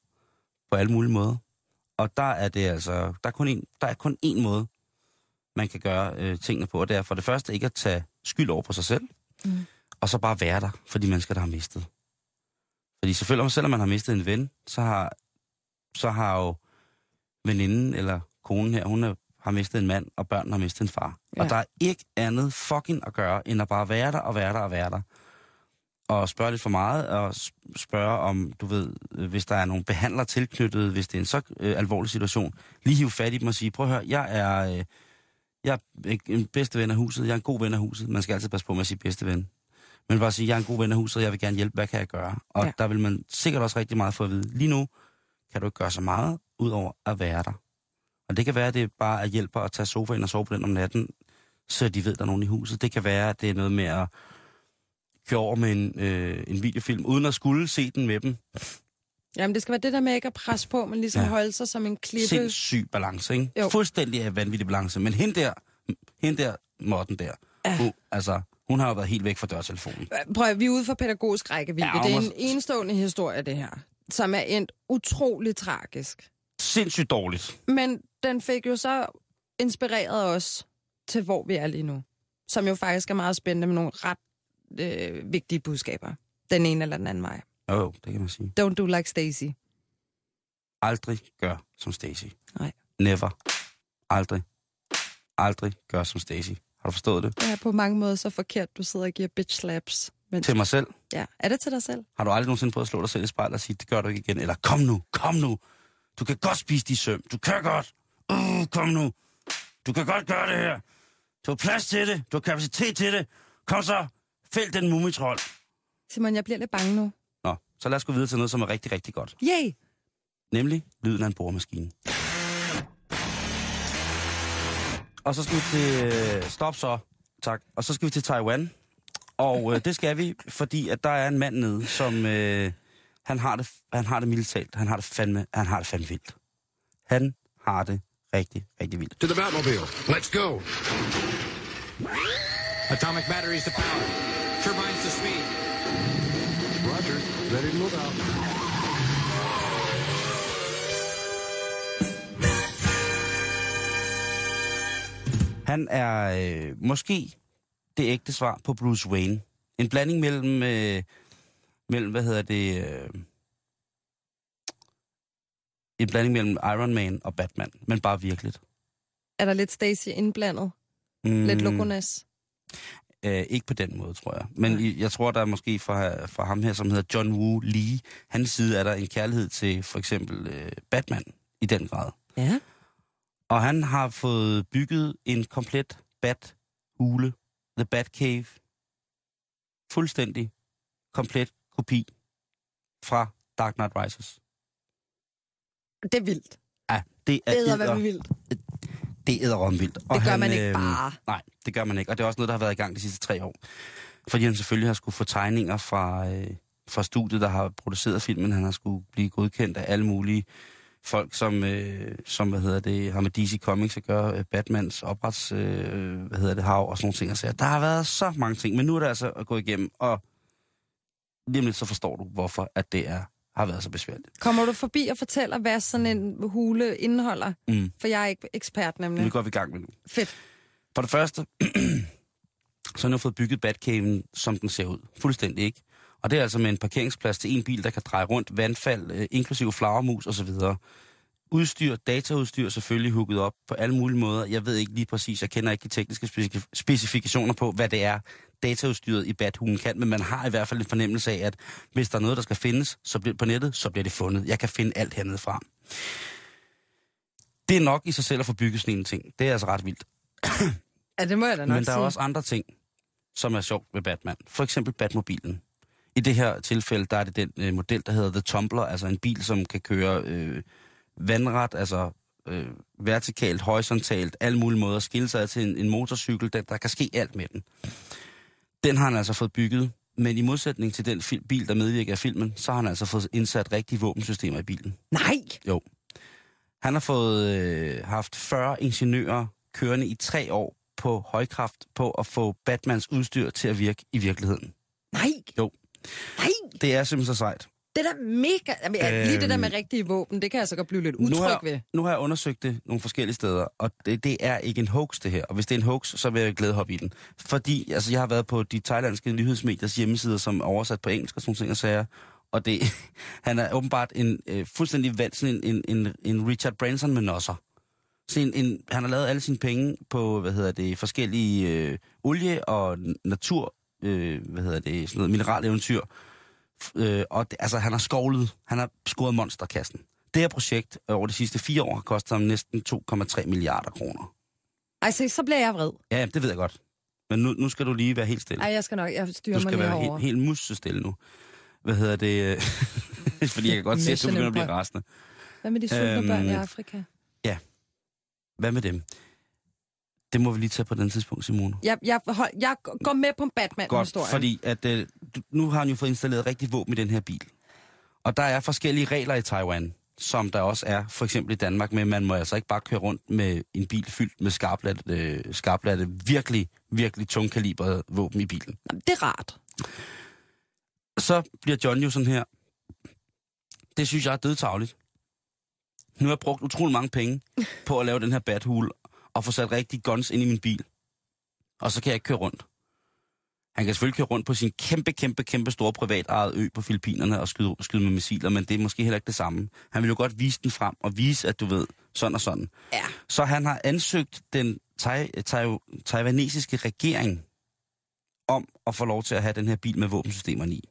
På alle mulige måder. Og der er det altså, der er kun en, der er kun én måde, man kan gøre øh, tingene på, og det er for det første ikke at tage skyld over på sig selv, Mm. Og så bare være der for de mennesker, der har mistet. Fordi selvfølgelig, selvom man har mistet en ven, så har, så har jo veninden eller konen her, hun er, har mistet en mand, og børnene har mistet en far. Ja. Og der er ikke andet fucking at gøre, end at bare være der og være der og være der. Og spørge lidt for meget, og spørge om, du ved, øh, hvis der er nogle behandlere tilknyttet, hvis det er en så øh, alvorlig situation, lige hive fat i dem og sige, prøv at høre, jeg er, øh, jeg er en bedste ven af huset, jeg er en god ven af huset. Man skal altid passe på med at sige bedste ven. Men bare sige, jeg er en god ven af huset, og jeg vil gerne hjælpe, hvad kan jeg gøre? Og ja. Der vil man sikkert også rigtig meget få at vide. Lige nu kan du ikke gøre så meget, udover at være der. Og det kan være, at det er bare at hjælpe at tage sofaen og sove på den om natten, så de ved, at der er nogen i huset. Det kan være, at det er noget med at køre over med en, øh, en videofilm, uden at skulle se den med dem. Jamen, det skal være det der med ikke at presse på, men ligesom Ja. holde sig som en klippe. Sindssyg balance, ikke? Jo. Fuldstændig af vanvittig balance. Men hende der, hende der, Morten der, Ja. hun, altså, hun har jo været helt væk fra dørtelefonen. Prøv, at- vi er ude for pædagogisk rækkevidde. Ja, det er en enestående historie, det her, som er endt utrolig tragisk. Sindssygt dårligt. Men den fik jo så inspireret os til, hvor vi er lige nu. Som jo faktisk er meget spændende med nogle ret øh, vigtige budskaber. Den ene eller den anden vej. Jo, jo, det kan man sige. Don't do like Stacy. Aldrig gør som Stacy. Nej. Never. Aldrig. Aldrig gør som Stacy. Har du forstået det? Det er på mange måder så forkert, du sidder og giver bitch slaps. Men, Til mig selv. ja. Er det til dig selv? Har du aldrig nogensinde prøvet at slå dig selv i spejlet og sige, det gør du ikke igen? Eller kom nu, kom nu. Du kan godt spise de søm. Du kan godt. Uh, kom nu. Du kan godt gøre det her. Du har plads til det. Du har kapacitet til det. Kom så. Fæld den mumitrol. Simon, jeg bliver lidt bange nu. Nå, så lad os gå videre til noget, som er rigtig, rigtig godt. Yay! Nemlig lyden af en boremaskine. Og så skal vi til... øh, Stop så. Tak. Og så skal vi til Taiwan. Og øh, det skal vi, fordi at der er en mand nede, som... Øh, han har det, han har det militært. Han har det fandme, han har det fandme vildt. Han har det rigtig, rigtig vildt. To the Batmobile. Let's go. Atomic batteries to power. Turbines to speed. Roger. Ready to move out. Han er øh, måske det ægte svar på Bruce Wayne. En blanding mellem, øh, mellem hvad hedder det, øh, en blanding mellem Iron Man og Batman, men bare virkeligt. Er der lidt Stacy indblandet? Mm. Lidt Lokonas? Øh, ikke på den måde, tror jeg. Men i, jeg tror, der er måske fra, fra ham her, som hedder John Woo Lee, hans side er der en kærlighed til for eksempel øh, Batman i den grad. Ja. Og han har fået bygget en komplet Bat-hule, The Batcave, fuldstændig komplet kopi fra Dark Knight Rises. Det er vildt. Ja, det er Det er edder- vildt. det er æderom vildt. Det gør man ikke bare. Nej, det gør man ikke. Og det er også noget, der har været i gang de sidste tre år. Fordi han selvfølgelig har skulle få tegninger fra, øh, fra studiet, der har produceret filmen. Han har skulle blive godkendt af alle mulige folk, som, øh, som hvad hedder det, har med DC Comics at gøre, øh, Batmans oprets, øh, hvad hedder det, hav og sådan nogle ting. Og så, der har været så mange ting, men nu er det altså at gå igennem, og lige lidt så forstår du, hvorfor at det er, har været så besværligt. Kommer du forbi og fortæller, hvad sådan en hule indeholder? Mm. For jeg er ikke ekspert nemlig. Nu går vi i gang med nu. Fedt. For det første, så har jeg fået bygget Batcaven, som den ser ud. Fuldstændig ikke. Og det er altså med en parkeringsplads til en bil, der kan dreje rundt, vandfald, øh, inklusive flagermus osv. Udstyr, dataudstyr selvfølgelig hugget op på alle mulige måder. Jeg ved ikke lige præcis, jeg kender ikke de tekniske specif- specifikationer på, hvad det er, dataudstyret i Bathulen kan, men man har i hvert fald en fornemmelse af, at hvis der er noget, der skal findes så bliver, på nettet, så bliver det fundet. Jeg kan finde alt hernede fra. Det er nok i sig selv at få bygget sådan en ting. Det er altså ret vildt. Ja, det må jeg da nok Men der er sige. også andre ting, som er sjovt ved Batman. For eksempel Batmobilen. I det her tilfælde, der er det den øh, model, der hedder The Tumbler, altså en bil, som kan køre øh, vandret, altså øh, vertikalt, horisontalt, alle mulige måder, skille sig til en, en motorcykel, der, der kan ske alt med den. Den har han altså fået bygget, men i modsætning til den fil- bil, der medvirker i filmen, så har han altså fået indsat rigtige våbensystemer i bilen. Nej! Jo. Han har fået øh, haft 40 ingeniører kørende i tre år på højkraft på at få Batmans udstyr til at virke i virkeligheden. Nej! Nej! Det er simpelthen så sejt. Det er da mega... Jamen, øhm, lige det der med Øhm, rigtige våben, det kan jeg så godt blive lidt Nu har, utryg ved. nu har jeg undersøgt det nogle forskellige steder, og det, det er ikke en hoax, det her. Og hvis det er en hoax, så vil jeg glæde hoppe i den. Fordi altså, jeg har været på de thailandske nyhedsmediers hjemmesider, som er oversat på engelsk og sådan ting og sager. Og det, han er åbenbart en øh, fuldstændig vant, sådan en, en, en, en Richard Branson med nosser. Så en, en, han har lavet alle sine penge på, hvad hedder det, forskellige øh, olie- og natur, øh, hvad hedder det, sådan noget mineraleventyr. Øh, og det, altså, han har skovlet, han har scoret monsterkassen. Det her projekt over de sidste fire år har kostet ham næsten 2,3 milliarder kroner. Ej, se, så bliver jeg vred. Ja, det ved jeg godt. Men nu, nu skal du lige være helt stille. Ej, jeg skal nok, jeg styrer Du mig skal lige være herover. helt, helt musestille nu. Hvad hedder det? øh, Fordi jeg kan godt se, at du begynder at blive rasende. Hvad med de sultne Øhm, børn i Afrika? Hvad med dem? Det må vi lige tage på den tidspunkt, Simone. Jeg, jeg, hold, jeg går med på batman Godt, historien fordi at, øh, nu har han jo fået installeret rigtig våben i den her bil. Og der er forskellige regler i Taiwan, som der også er, for eksempel i Danmark, men man må altså ikke bare køre rundt med en bil fyldt med skarplatte, øh, skarplatte virkelig, virkelig tungkalibrede våben i bilen. Jamen, Det er rart. Så bliver John jo sådan her. Det synes jeg er dødtagligt. Nu har jeg brugt utrolig mange penge på at lave den her bathul og få sat rigtig guns ind i min bil. Og så kan jeg ikke køre rundt. Han kan selvfølgelig køre rundt på sin kæmpe, kæmpe, kæmpe store privatejede ø på Filippinerne og skyde, skyde med missiler, men det er måske heller ikke det samme. Han vil jo godt vise den frem og vise, at du ved, sådan og sådan. Ja. Så han har ansøgt den tai, tai, taiwanesiske regering om at få lov til at have den her bil med våbensystemerne i.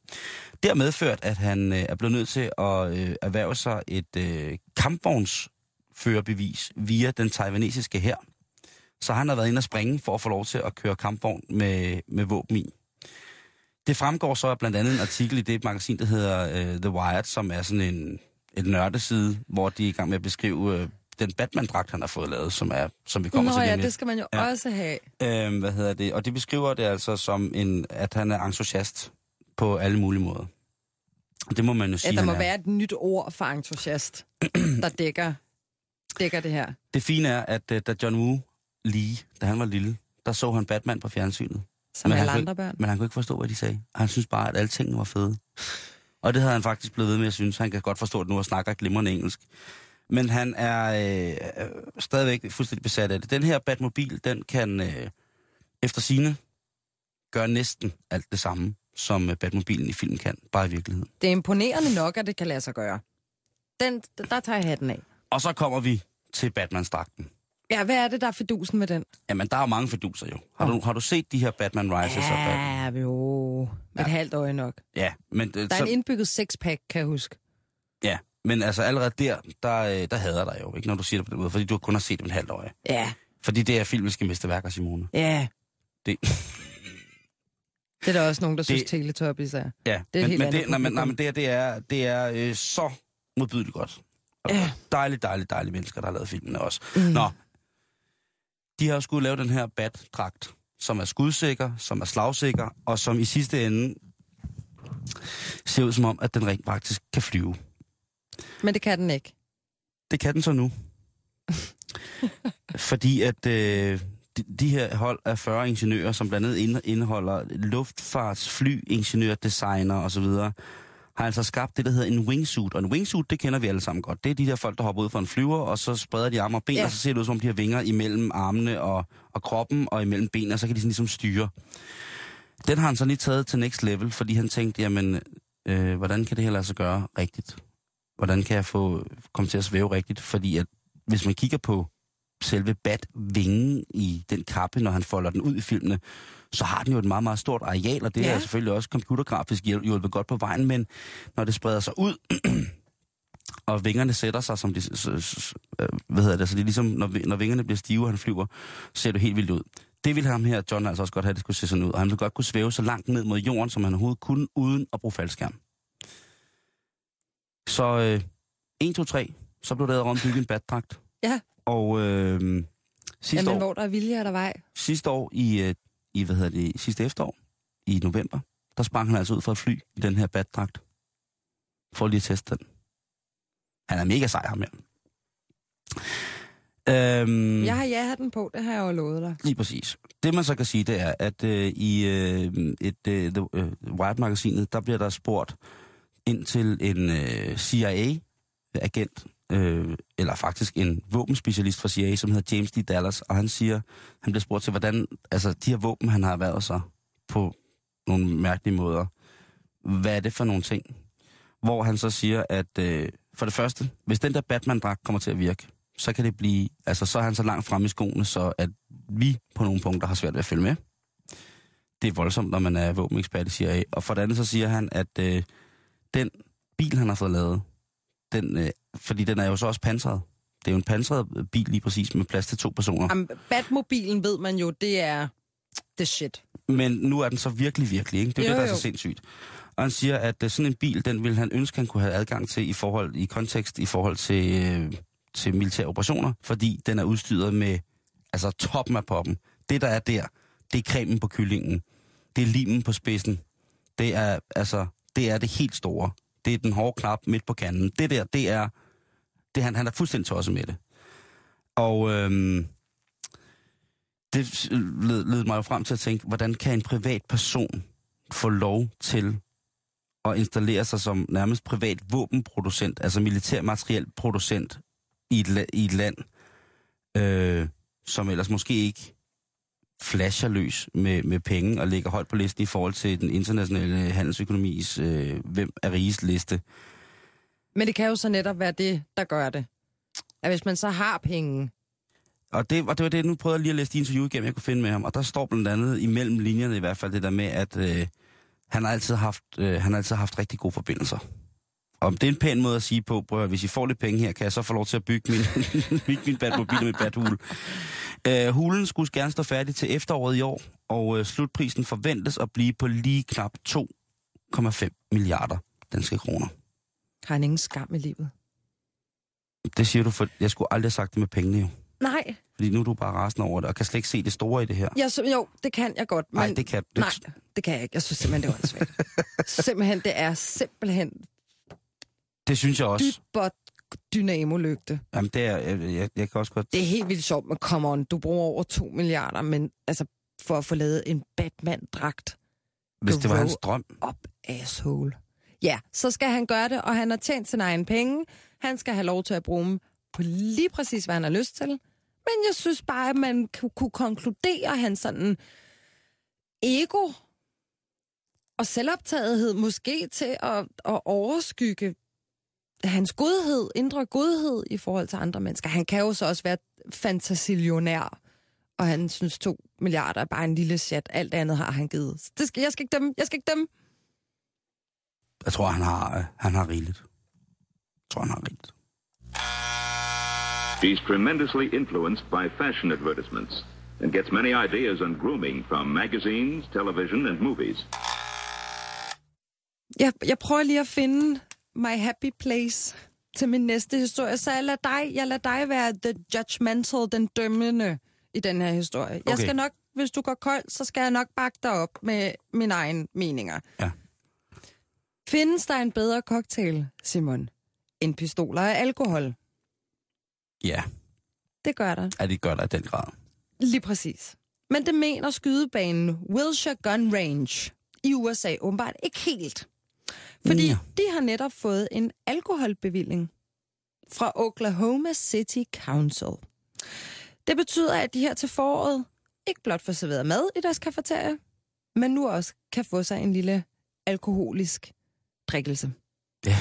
Det har medført, at han øh, er blevet nødt til at øh, erhverve sig et øh, kampvognsførerbevis via den taiwanesiske her. Så han har været inde og springe for at få lov til at køre kampvogn med, med våben i. Det fremgår så af blandt andet en artikel i det magasin, der hedder øh, The Wired, som er sådan en, en nørdeside, hvor de er i gang med at beskrive øh, den Batman-dragt, han har fået lavet, som, er, som vi kommer Nå til ja, det skal man jo Ja. ja. også have. Øhm, hvad hedder det? Og de beskriver det altså som, en, at han er entusiast på alle mulige måder. Det må man jo Ja, sige, der han må er. være et nyt ord for entusiast, der dækker, dækker det her. Det fine er, at øh, da John Woo lige, da han var lille, der så han Batman på fjernsynet. Som Men han alle kunne andre børn. Men han kunne ikke forstå, hvad de sagde. Han synes bare, at alle tingene var fede. Og det havde han faktisk blevet ved med at synes. Han kan godt forstå det nu og snakker glimrende engelsk. Men han er øh, øh, stadigvæk fuldstændig besat af det. Den her Batmobil, den kan øh, efter sine gøre næsten alt det samme, som øh, Batmobilen i filmen kan, bare i virkeligheden. Det er imponerende nok, at det kan lade sig gøre. Den, der tager jeg hatten af. Og så kommer vi til Batman-dragten. Ja, hvad er det, der er fidusen med den? Jamen, der er jo mange fiduser jo. Har, du, har du set de her Batman Rises? Og Batman? Ja, jo. Et Ja. halvt øje nok. Ja, men, Der er så, en indbygget sexpack, kan jeg huske. ja, men altså allerede der, der, øh, der hader dig jo, ikke, når du siger det på den måde, fordi du kun har set dem et halvt øje. Ja, Fordi det er filmiske mesterværker, Simone. ja. Det, Det er der også nogen, der synes, Det- Teletubbies er. ja, Det er men, men, det, nej, men, nej, publikum. men det, her, det er, det er øh, så modbydeligt godt. Ja. Dejligt, dejligt, dejlige mennesker, der har lavet filmene også. Mm. Nå, de har skulle lave den her bat-dragt, som er skudsikker, som er slagsikker, og som i sidste ende ser ud som om, at den rent faktisk kan flyve. Men det kan den ikke. Det kan den så nu. Fordi at øh, de, de her hold af 40 ingeniører, som blandt andet inde- indeholder luftfarts, fly, ingeniør, designer osv., har altså skabt det, der hedder en wingsuit. Og en wingsuit, det kender vi alle sammen godt. Det er de der folk, der hopper ud fra en flyver, og så spreder de arme og ben, Ja. og så ser det ud, som om de har vinger imellem armene og, og kroppen, og imellem benene, og så kan de sådan ligesom styre. Den har han så lige taget til next level, fordi han tænkte, jamen, øh, hvordan kan det her lade sig gøre rigtigt? Hvordan kan jeg få komme til at svæve rigtigt? Fordi at hvis man kigger på selve bat-vingen i den kappe, når han folder den ud i filmene, så har den jo et meget, meget stort areal, og det ja. Er selvfølgelig også computergrafisk hjulpet godt på vejen, men når det spreder sig ud, og vingerne sætter sig, som de, øh, hvad hedder det, så det er ligesom, når, når vingerne bliver stive, og han flyver, ser det helt vildt ud. Det ville ham her, John, altså også godt have, at det skulle se sådan ud, og han ville godt kunne svæve så langt ned mod jorden, som han overhovedet kunne, uden at bruge faldskærm. Så øh, 1, 2, 3, så blev der om bygget en baddragt. Ja. Og øh, sidste, Jamen, år, hvor der er vilje, er der vej. sidste år i, øh, i, hvad hedder det, sidste efterår, i november, der sprang han altså ud fra et fly i den her baddragt. For lige at teste den. Han er mega sej, ham her. Øhm, Jeg har ja-hatten på, det har jeg jo lovet dig. Lige præcis. Det man så kan sige, det er, at øh, i øh, et øh, The øh, Wired-magasinet, der bliver der spurgt ind til en øh, CIA-agent, øh, eller faktisk en våbenspecialist fra CIA, som hedder James D. Dallas, og han siger, han bliver spurgt til, hvordan, altså de her våben, han har erhvervet sig på nogle mærkelige måder, hvad er det for nogle ting? Hvor han så siger, at øh, for det første, hvis den der Batman-dragt kommer til at virke, så kan det blive, altså så er han så langt frem i skoene, så at vi på nogle punkter har svært ved at følge med. Det er voldsomt, når man er våbenekspert i CIA. Og for det andet så siger han, at øh, den bil, han har fået lavet, den, øh, fordi den er jo så også pansret. Det er jo en pansret bil lige præcis med plads til to personer. Jamen, Batmobilen ved man jo, det er the shit. Men nu er den så virkelig, virkelig, ikke? Det er jo, Jo, det, der er så sindssygt. Og han siger, at øh, sådan en bil, den vil han ønske, han kunne have adgang til i forhold i kontekst i forhold til, øh, til militære operationer, fordi den er udstyret med altså toppen af poppen. Det, der er der, det er cremen på kyllingen. Det er limen på spidsen. Det er, altså, det er det helt store. Det er den hårde knap midt på kanden. Det der, det er... Det, han, han er fuldstændig tosset med det. Og øhm, det led, led mig jo frem til at tænke, hvordan kan en privat person få lov til at installere sig som nærmest privat våbenproducent, altså militærmateriel producent i et, la- i et land, øh, som ellers måske ikke flasher løs med, med penge og ligger højt på listen i forhold til den internationale handelsøkonomis øh, hvem er rigest liste. Men det kan jo så netop være det, der gør det. At hvis man så har penge, Og det, og det var det, nu prøvede jeg lige at læse de interview igennem, jeg kunne finde med ham. Og der står blandt andet imellem linjerne i hvert fald det der med, at øh, han, har altid haft, øh, han har altid haft rigtig gode forbindelser. Og det er en pæn måde at sige på, prøv at, hvis I får lidt penge her, kan jeg så få lov til at bygge min, bygge min batmobil med bathul. Øh, hulen skulle gerne stå færdig til efteråret i år, og øh, slutprisen forventes at blive på lige knap 2,5 milliarder danske kroner. har han ingen skam i livet. Det siger du, for jeg skulle aldrig have sagt det med pengene jo. Nej, Fordi nu er du bare rasende over det, og kan slet ikke se det store i det her. jeg, så, jo, det kan jeg godt. Men, Nej, det kan det. Nej, det kan jeg ikke. Jeg synes simpelthen, det var svært. simpelthen, det er simpelthen Det synes jeg også. dybot dynamolygte. Jamen, det er, jeg, jeg, jeg kan også godt... Det er helt vildt sjovt, men come on, du bruger over 2 milliarder, men altså for at få lavet en Batman-dragt. Hvis det var hans drøm. Op, asshole. Ja, så skal han gøre det, og han har tjent sin egen penge. Han skal have lov til at bruge dem på lige præcis, hvad han har lyst til. Men jeg synes bare, at man ku- kunne konkludere hans sådan ego og selvoptagethed måske til at, at overskygge hans godhed, indre godhed i forhold til andre mennesker. Han kan jo så også være fantasilionær, og han synes to milliarder er bare en lille chat. Alt andet har han givet. Så Det skal, jeg skal ikke dømme. Jeg skal ikke dømme. Jeg tror, han har, øh, han har rigeligt. Jeg tror, han har rigeligt. He's tremendously influenced by fashion advertisements and gets many ideas on grooming from magazines, television, and movies. Jeg, jeg prøver lige at finde my happy place til min næste historie, så jeg lader dig, jeg lader dig være the judgmental, den dømmende i den her historie. Okay. Jeg skal nok, hvis du går kold, så skal jeg nok bakke dig op med mine egne meninger. Ja. Findes der en bedre cocktail, Simon, end pistoler og alkohol? Ja, Det gør der. at det gør der i den grad. Lige præcis. Men det mener skydebanen Wilshire Gun Range i USA åbenbart ikke helt. Fordi Ja. de har netop fået en alkoholbevilling fra Oklahoma City Council. Det betyder, at de her til foråret ikke blot får serveret mad i deres kafeteria, men nu også kan få sig en lille alkoholisk drikkelse. Ja.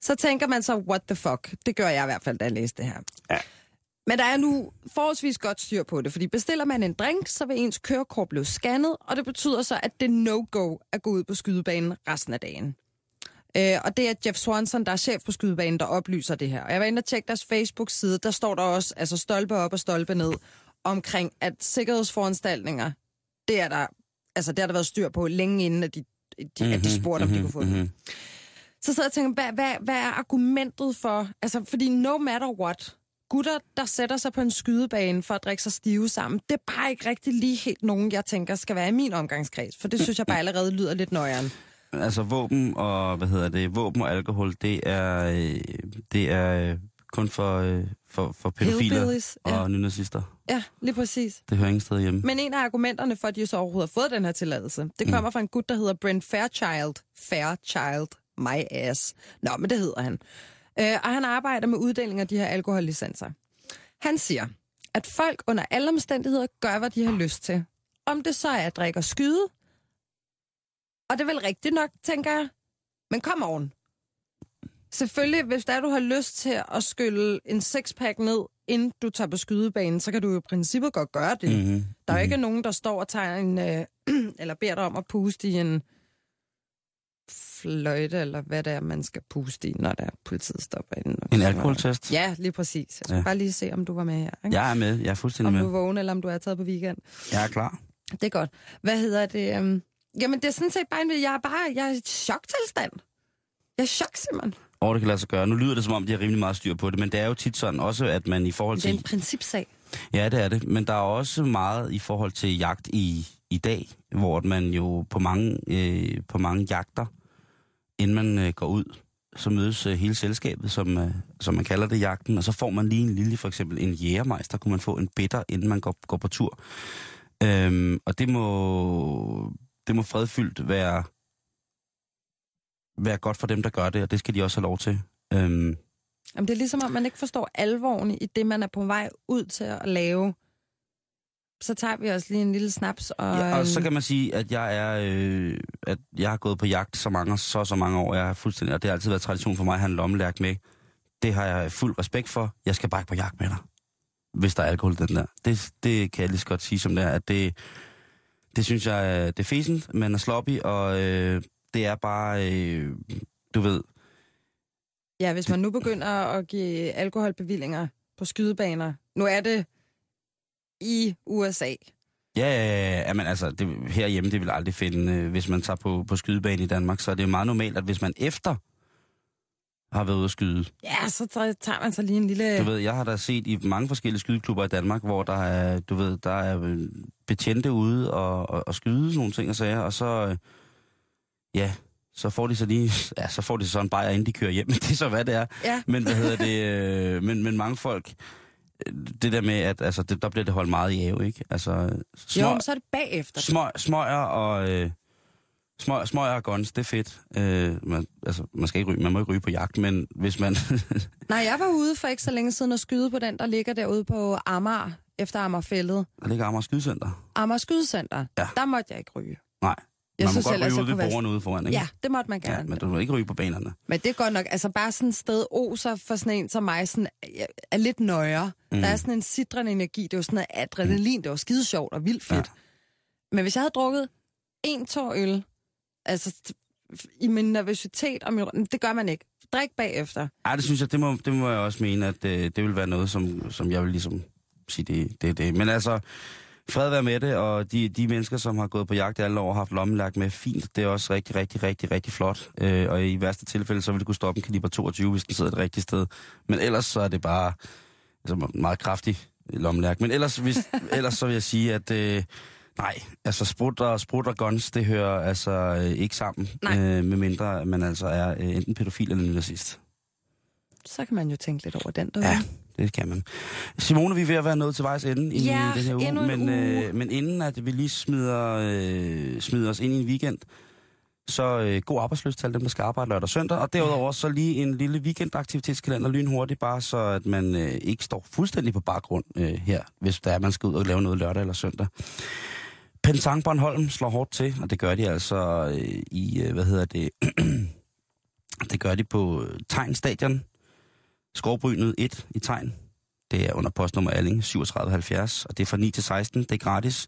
Så tænker man så, what the fuck? Det gør jeg i hvert fald, da jeg læste det her. Ja. Men der er nu forholdsvis godt styr på det, fordi bestiller man en drink, så vil ens kørekort blive scannet, og det betyder så, at det no-go at gå ud på skydebanen resten af dagen. Øh, og det er Jeff Swanson, der er chef på skydebanen, der oplyser det her. Og jeg var inde og tjekke deres Facebook-side, der står der også altså stolpe op og stolpe ned omkring, at sikkerhedsforanstaltninger, det er der, altså det har der været styr på længe inden, at de, de, mm-hmm, at de spurgte, om de kunne få mm-hmm. Så sad jeg og tænkte, hvad, hvad, hvad er argumentet for, altså fordi no matter what, gutter, der sætter sig på en skydebane for at drikke sig stive sammen, det er bare ikke rigtig lige helt nogen, jeg tænker skal være i min omgangskreds, for det synes jeg bare allerede lyder lidt nøjeren. Altså våben og, hvad hedder det, våben og alkohol, det er, øh, det er øh, kun for, øh, for, for pædofiler Hillbillies, ja. og nynazister. Ja, lige præcis. Det hører ingen sted hjemme. Men en af argumenterne for, at de så overhovedet har fået den her tilladelse, det kommer fra en gut, der hedder Brent Fairchild. Fairchild, my ass. Nå, men det hedder han. Øh, og han arbejder med uddeling af de her alkohollicenser. Han siger, at folk under alle omstændigheder gør, hvad de har lyst til. Om det så er at drikke og skyde, og det er vel rigtigt nok, tænker jeg. Men kom on. Selvfølgelig, hvis der du har lyst til at skylle en sixpack ned, inden du tager på skydebanen, så kan du jo i princippet godt gøre det. Mhm. Mm-hmm. Der er jo ikke nogen, der står og tager en, øh, eller beder dig om at puste i en fløjte, eller hvad det er, man skal puste i, når der politiet stopper inden. En alkoholtest? Ja, lige præcis. Jeg skal Ja. bare lige se, om du var med her. Ikke? Jeg er med. Jeg er fuldstændig om med. du er vågen, eller om du er taget på weekend. Jeg er klar. Det er godt. Hvad hedder det? Um... Jamen, det er sådan set bare, en- jeg er bare, jeg er i choktilstand. Jeg er chok, Simon. Og det kan lade sig gøre. Nu lyder det, som om de har rimelig meget styr på det, men det er jo tit sådan også, at man i forhold Det er til... en principsag. Ja, det er det. Men der er også meget i forhold til jagt i, i dag, hvor man jo på mange, øh, på mange jagter, inden man øh, går ud, så mødes øh, hele selskabet, som, øh, som man kalder det jagten, og så får man lige en lille, for eksempel en jægermeister, kunne man få en bitter, inden man går, går på tur. Øhm, og det må, det må fredfyldt være, være godt for dem, der gør det, og det skal de også have lov til. Øhm, Jamen, det er ligesom, om man ikke forstår alvoren i det, man er på vej ud til at lave. Så tager vi også lige en lille snaps. Og, Ja, og så øhm, kan man sige, at jeg er, øh, at jeg har gået på jagt så mange, så så mange år. Jeg har fuldstændig, og det har altid været tradition for mig at have en lommelærk med. Det har jeg fuld respekt for. Jeg skal bare ikke på jagt med dig, hvis der er alkohol den der. Det, det kan jeg lige så godt sige som det er, at det, det synes jeg, er- det er fesen, man er sloppy, og øh, det er bare, øh, du ved, Ja, hvis man nu begynder at give alkoholbevillinger på skydebaner. Nu er det i USA. Ja, ja, ja, altså, det, herhjemme, det vil aldrig finde, øh, hvis man tager på, på skydebane i Danmark, så er det meget normalt, at hvis man efter har været ude at skyde, Ja, så tager man så lige en lille... Du ved, jeg har da set i mange forskellige skydeklubber i Danmark, hvor der er, du ved, der er øh, betjente ude og, og, og skyde sådan nogle ting og sager, og så, øh, ja, så får de så lige, ja, så får de så en bajer, inden de kører hjem, men det er så, hvad det er. Ja. Men hvad hedder det, men, men mange folk, det der med, at altså, det, der bliver det holdt meget i ave, ikke? Altså, små, Jo, men så er det bagefter. små, smøger og... Øh, smøger, smøger og guns, det er fedt. Øh, man, altså, man skal ikke ryge, man må ikke ryge på jagt, men hvis man... Nej, jeg var ude for ikke så længe siden og skyde på den, der ligger derude på Amager, efter Amagerfældet. der ligger Amager Skydecenter. Amager Skydecenter. Ja. Der måtte jeg ikke ryge. Nej. Jeg man må synes godt ellers, ryge ude ved borgerne ude foran, ikke? Ja, det måtte man gerne. Ja, men du må ikke ryge på banerne. Men det er godt nok, altså bare sådan et sted oser for sådan en som mig, sådan, er- lidt nøjere. Mm. Der er sådan en sidrende energi, det er jo sådan noget adrenalin, det var skide sjovt og vildt fedt. Ja. Men hvis jeg havde drukket en tår øl, altså i min nervøsitet, og min, det gør man ikke. Drik bagefter. Ej, det synes jeg, det må, det må jeg også mene, at øh, det vil være noget, som, som jeg vil ligesom sige, det, det det. Men altså, fred være med det, og de, de mennesker, som har gået på jagt i alle år og haft lommelærk med, fint, det er også rigtig, rigtig, rigtig, rigtig flot. Øh, og i værste tilfælde, så vil det kunne stoppe en kaliber 22, hvis den sidder et rigtigt sted. Men ellers så er det bare altså, meget kraftig lommelærk. Men ellers, hvis, ellers så vil jeg sige, at øh, nej, altså sprut og, sprut og guns, det hører altså øh, ikke sammen, Nej. øh, med mindre man altså er øh, enten pædofil eller nazist. Så kan man jo tænke lidt over den derude. Ja, det kan man. Simone, vi er ved at være nået til vejs ende i Ja, den her uge, men, uge. Øh, men inden at vi lige smider, øh, smider os ind i en weekend, så øh, god arbejdsløst til alle dem, der skal arbejde lørdag og søndag, og derudover så lige en lille weekendaktivitetskalender lynhurtigt, bare så at man øh, ikke står fuldstændig på baggrund øh, her, hvis der er, man skal ud og lave noget lørdag eller søndag. Pentang Bornholm slår hårdt til, og det gør de altså øh, i, øh, hvad hedder det, det gør de på Tegn Stadion, Skovbrynet 1 i Tegn. Det er under postnummer Alling 3770, og det er fra 9 til 16. Det er gratis.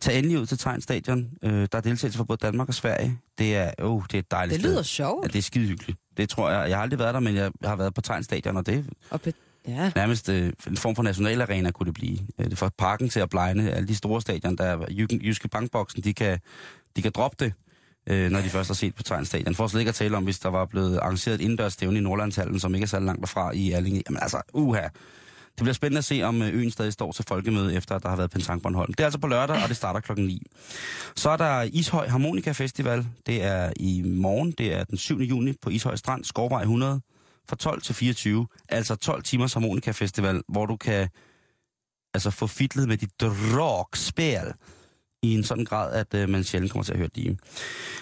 Tag endelig ud til Tegn Stadion. Øh, der er deltagelse fra både Danmark og Sverige. Det er, oh, det er et dejligt Det lyder sted. sjovt. Ja, det er skide hyggeligt. Det tror jeg. Jeg har aldrig været der, men jeg har været på Tegn Stadion, og det Og ja. nærmest øh, en form for nationalarena, kunne det blive. Øh, det fra parken til at blegne. Alle de store stadion, der er Jyske, Jyske Bankboksen, de kan, de kan droppe det, øh, når de først har set på Tegnstadion. For slet ikke at tale om, hvis der var blevet arrangeret et indendørs stævne i Nordlandshallen, som ikke er så langt derfra i Allinge. Jamen altså, uha. Det bliver spændende at se, om øh, øen stadig står til folkemøde, efter at der har været Pentang Bornholm. Det er altså på lørdag, og det starter klokken 9. Så er der Ishøj Harmonika Festival. Det er i morgen. Det er den 7. juni på Ishøj Strand, Skovvej 100, fra 12 til 24. Altså 12 timers Harmonika Festival, hvor du kan altså få fitlet med dit drogspil i en sådan grad, at øh, man sjældent kommer til at høre det.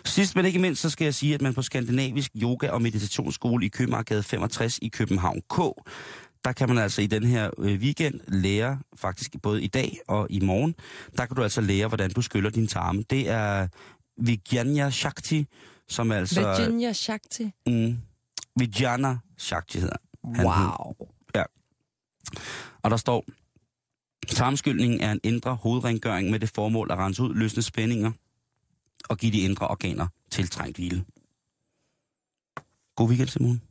Sidst men ikke mindst, så skal jeg sige, at man på Skandinavisk Yoga- og Meditationsskole i Købmarkedet 65 i København K, der kan man altså i den her øh, weekend lære, faktisk både i dag og i morgen, der kan du altså lære, hvordan du skyller din tarme. Det er Vijnana Shakti, som altså... Virginia Shakti. Mm, Vijana Shakti hedder han. Wow. Ja. Og der står, tarmskyldningen er en indre hovedrengøring med det formål at rense ud, løsne spændinger og give de indre organer tiltrængt hvile. God weekend, Simon.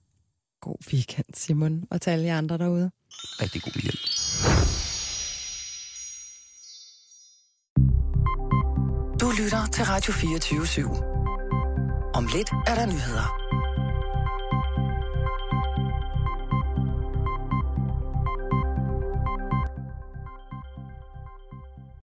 God weekend, Simon, og til alle jer andre derude. Rigtig god weekend. Du lytter til Radio 24 /7. Om lidt er der nyheder.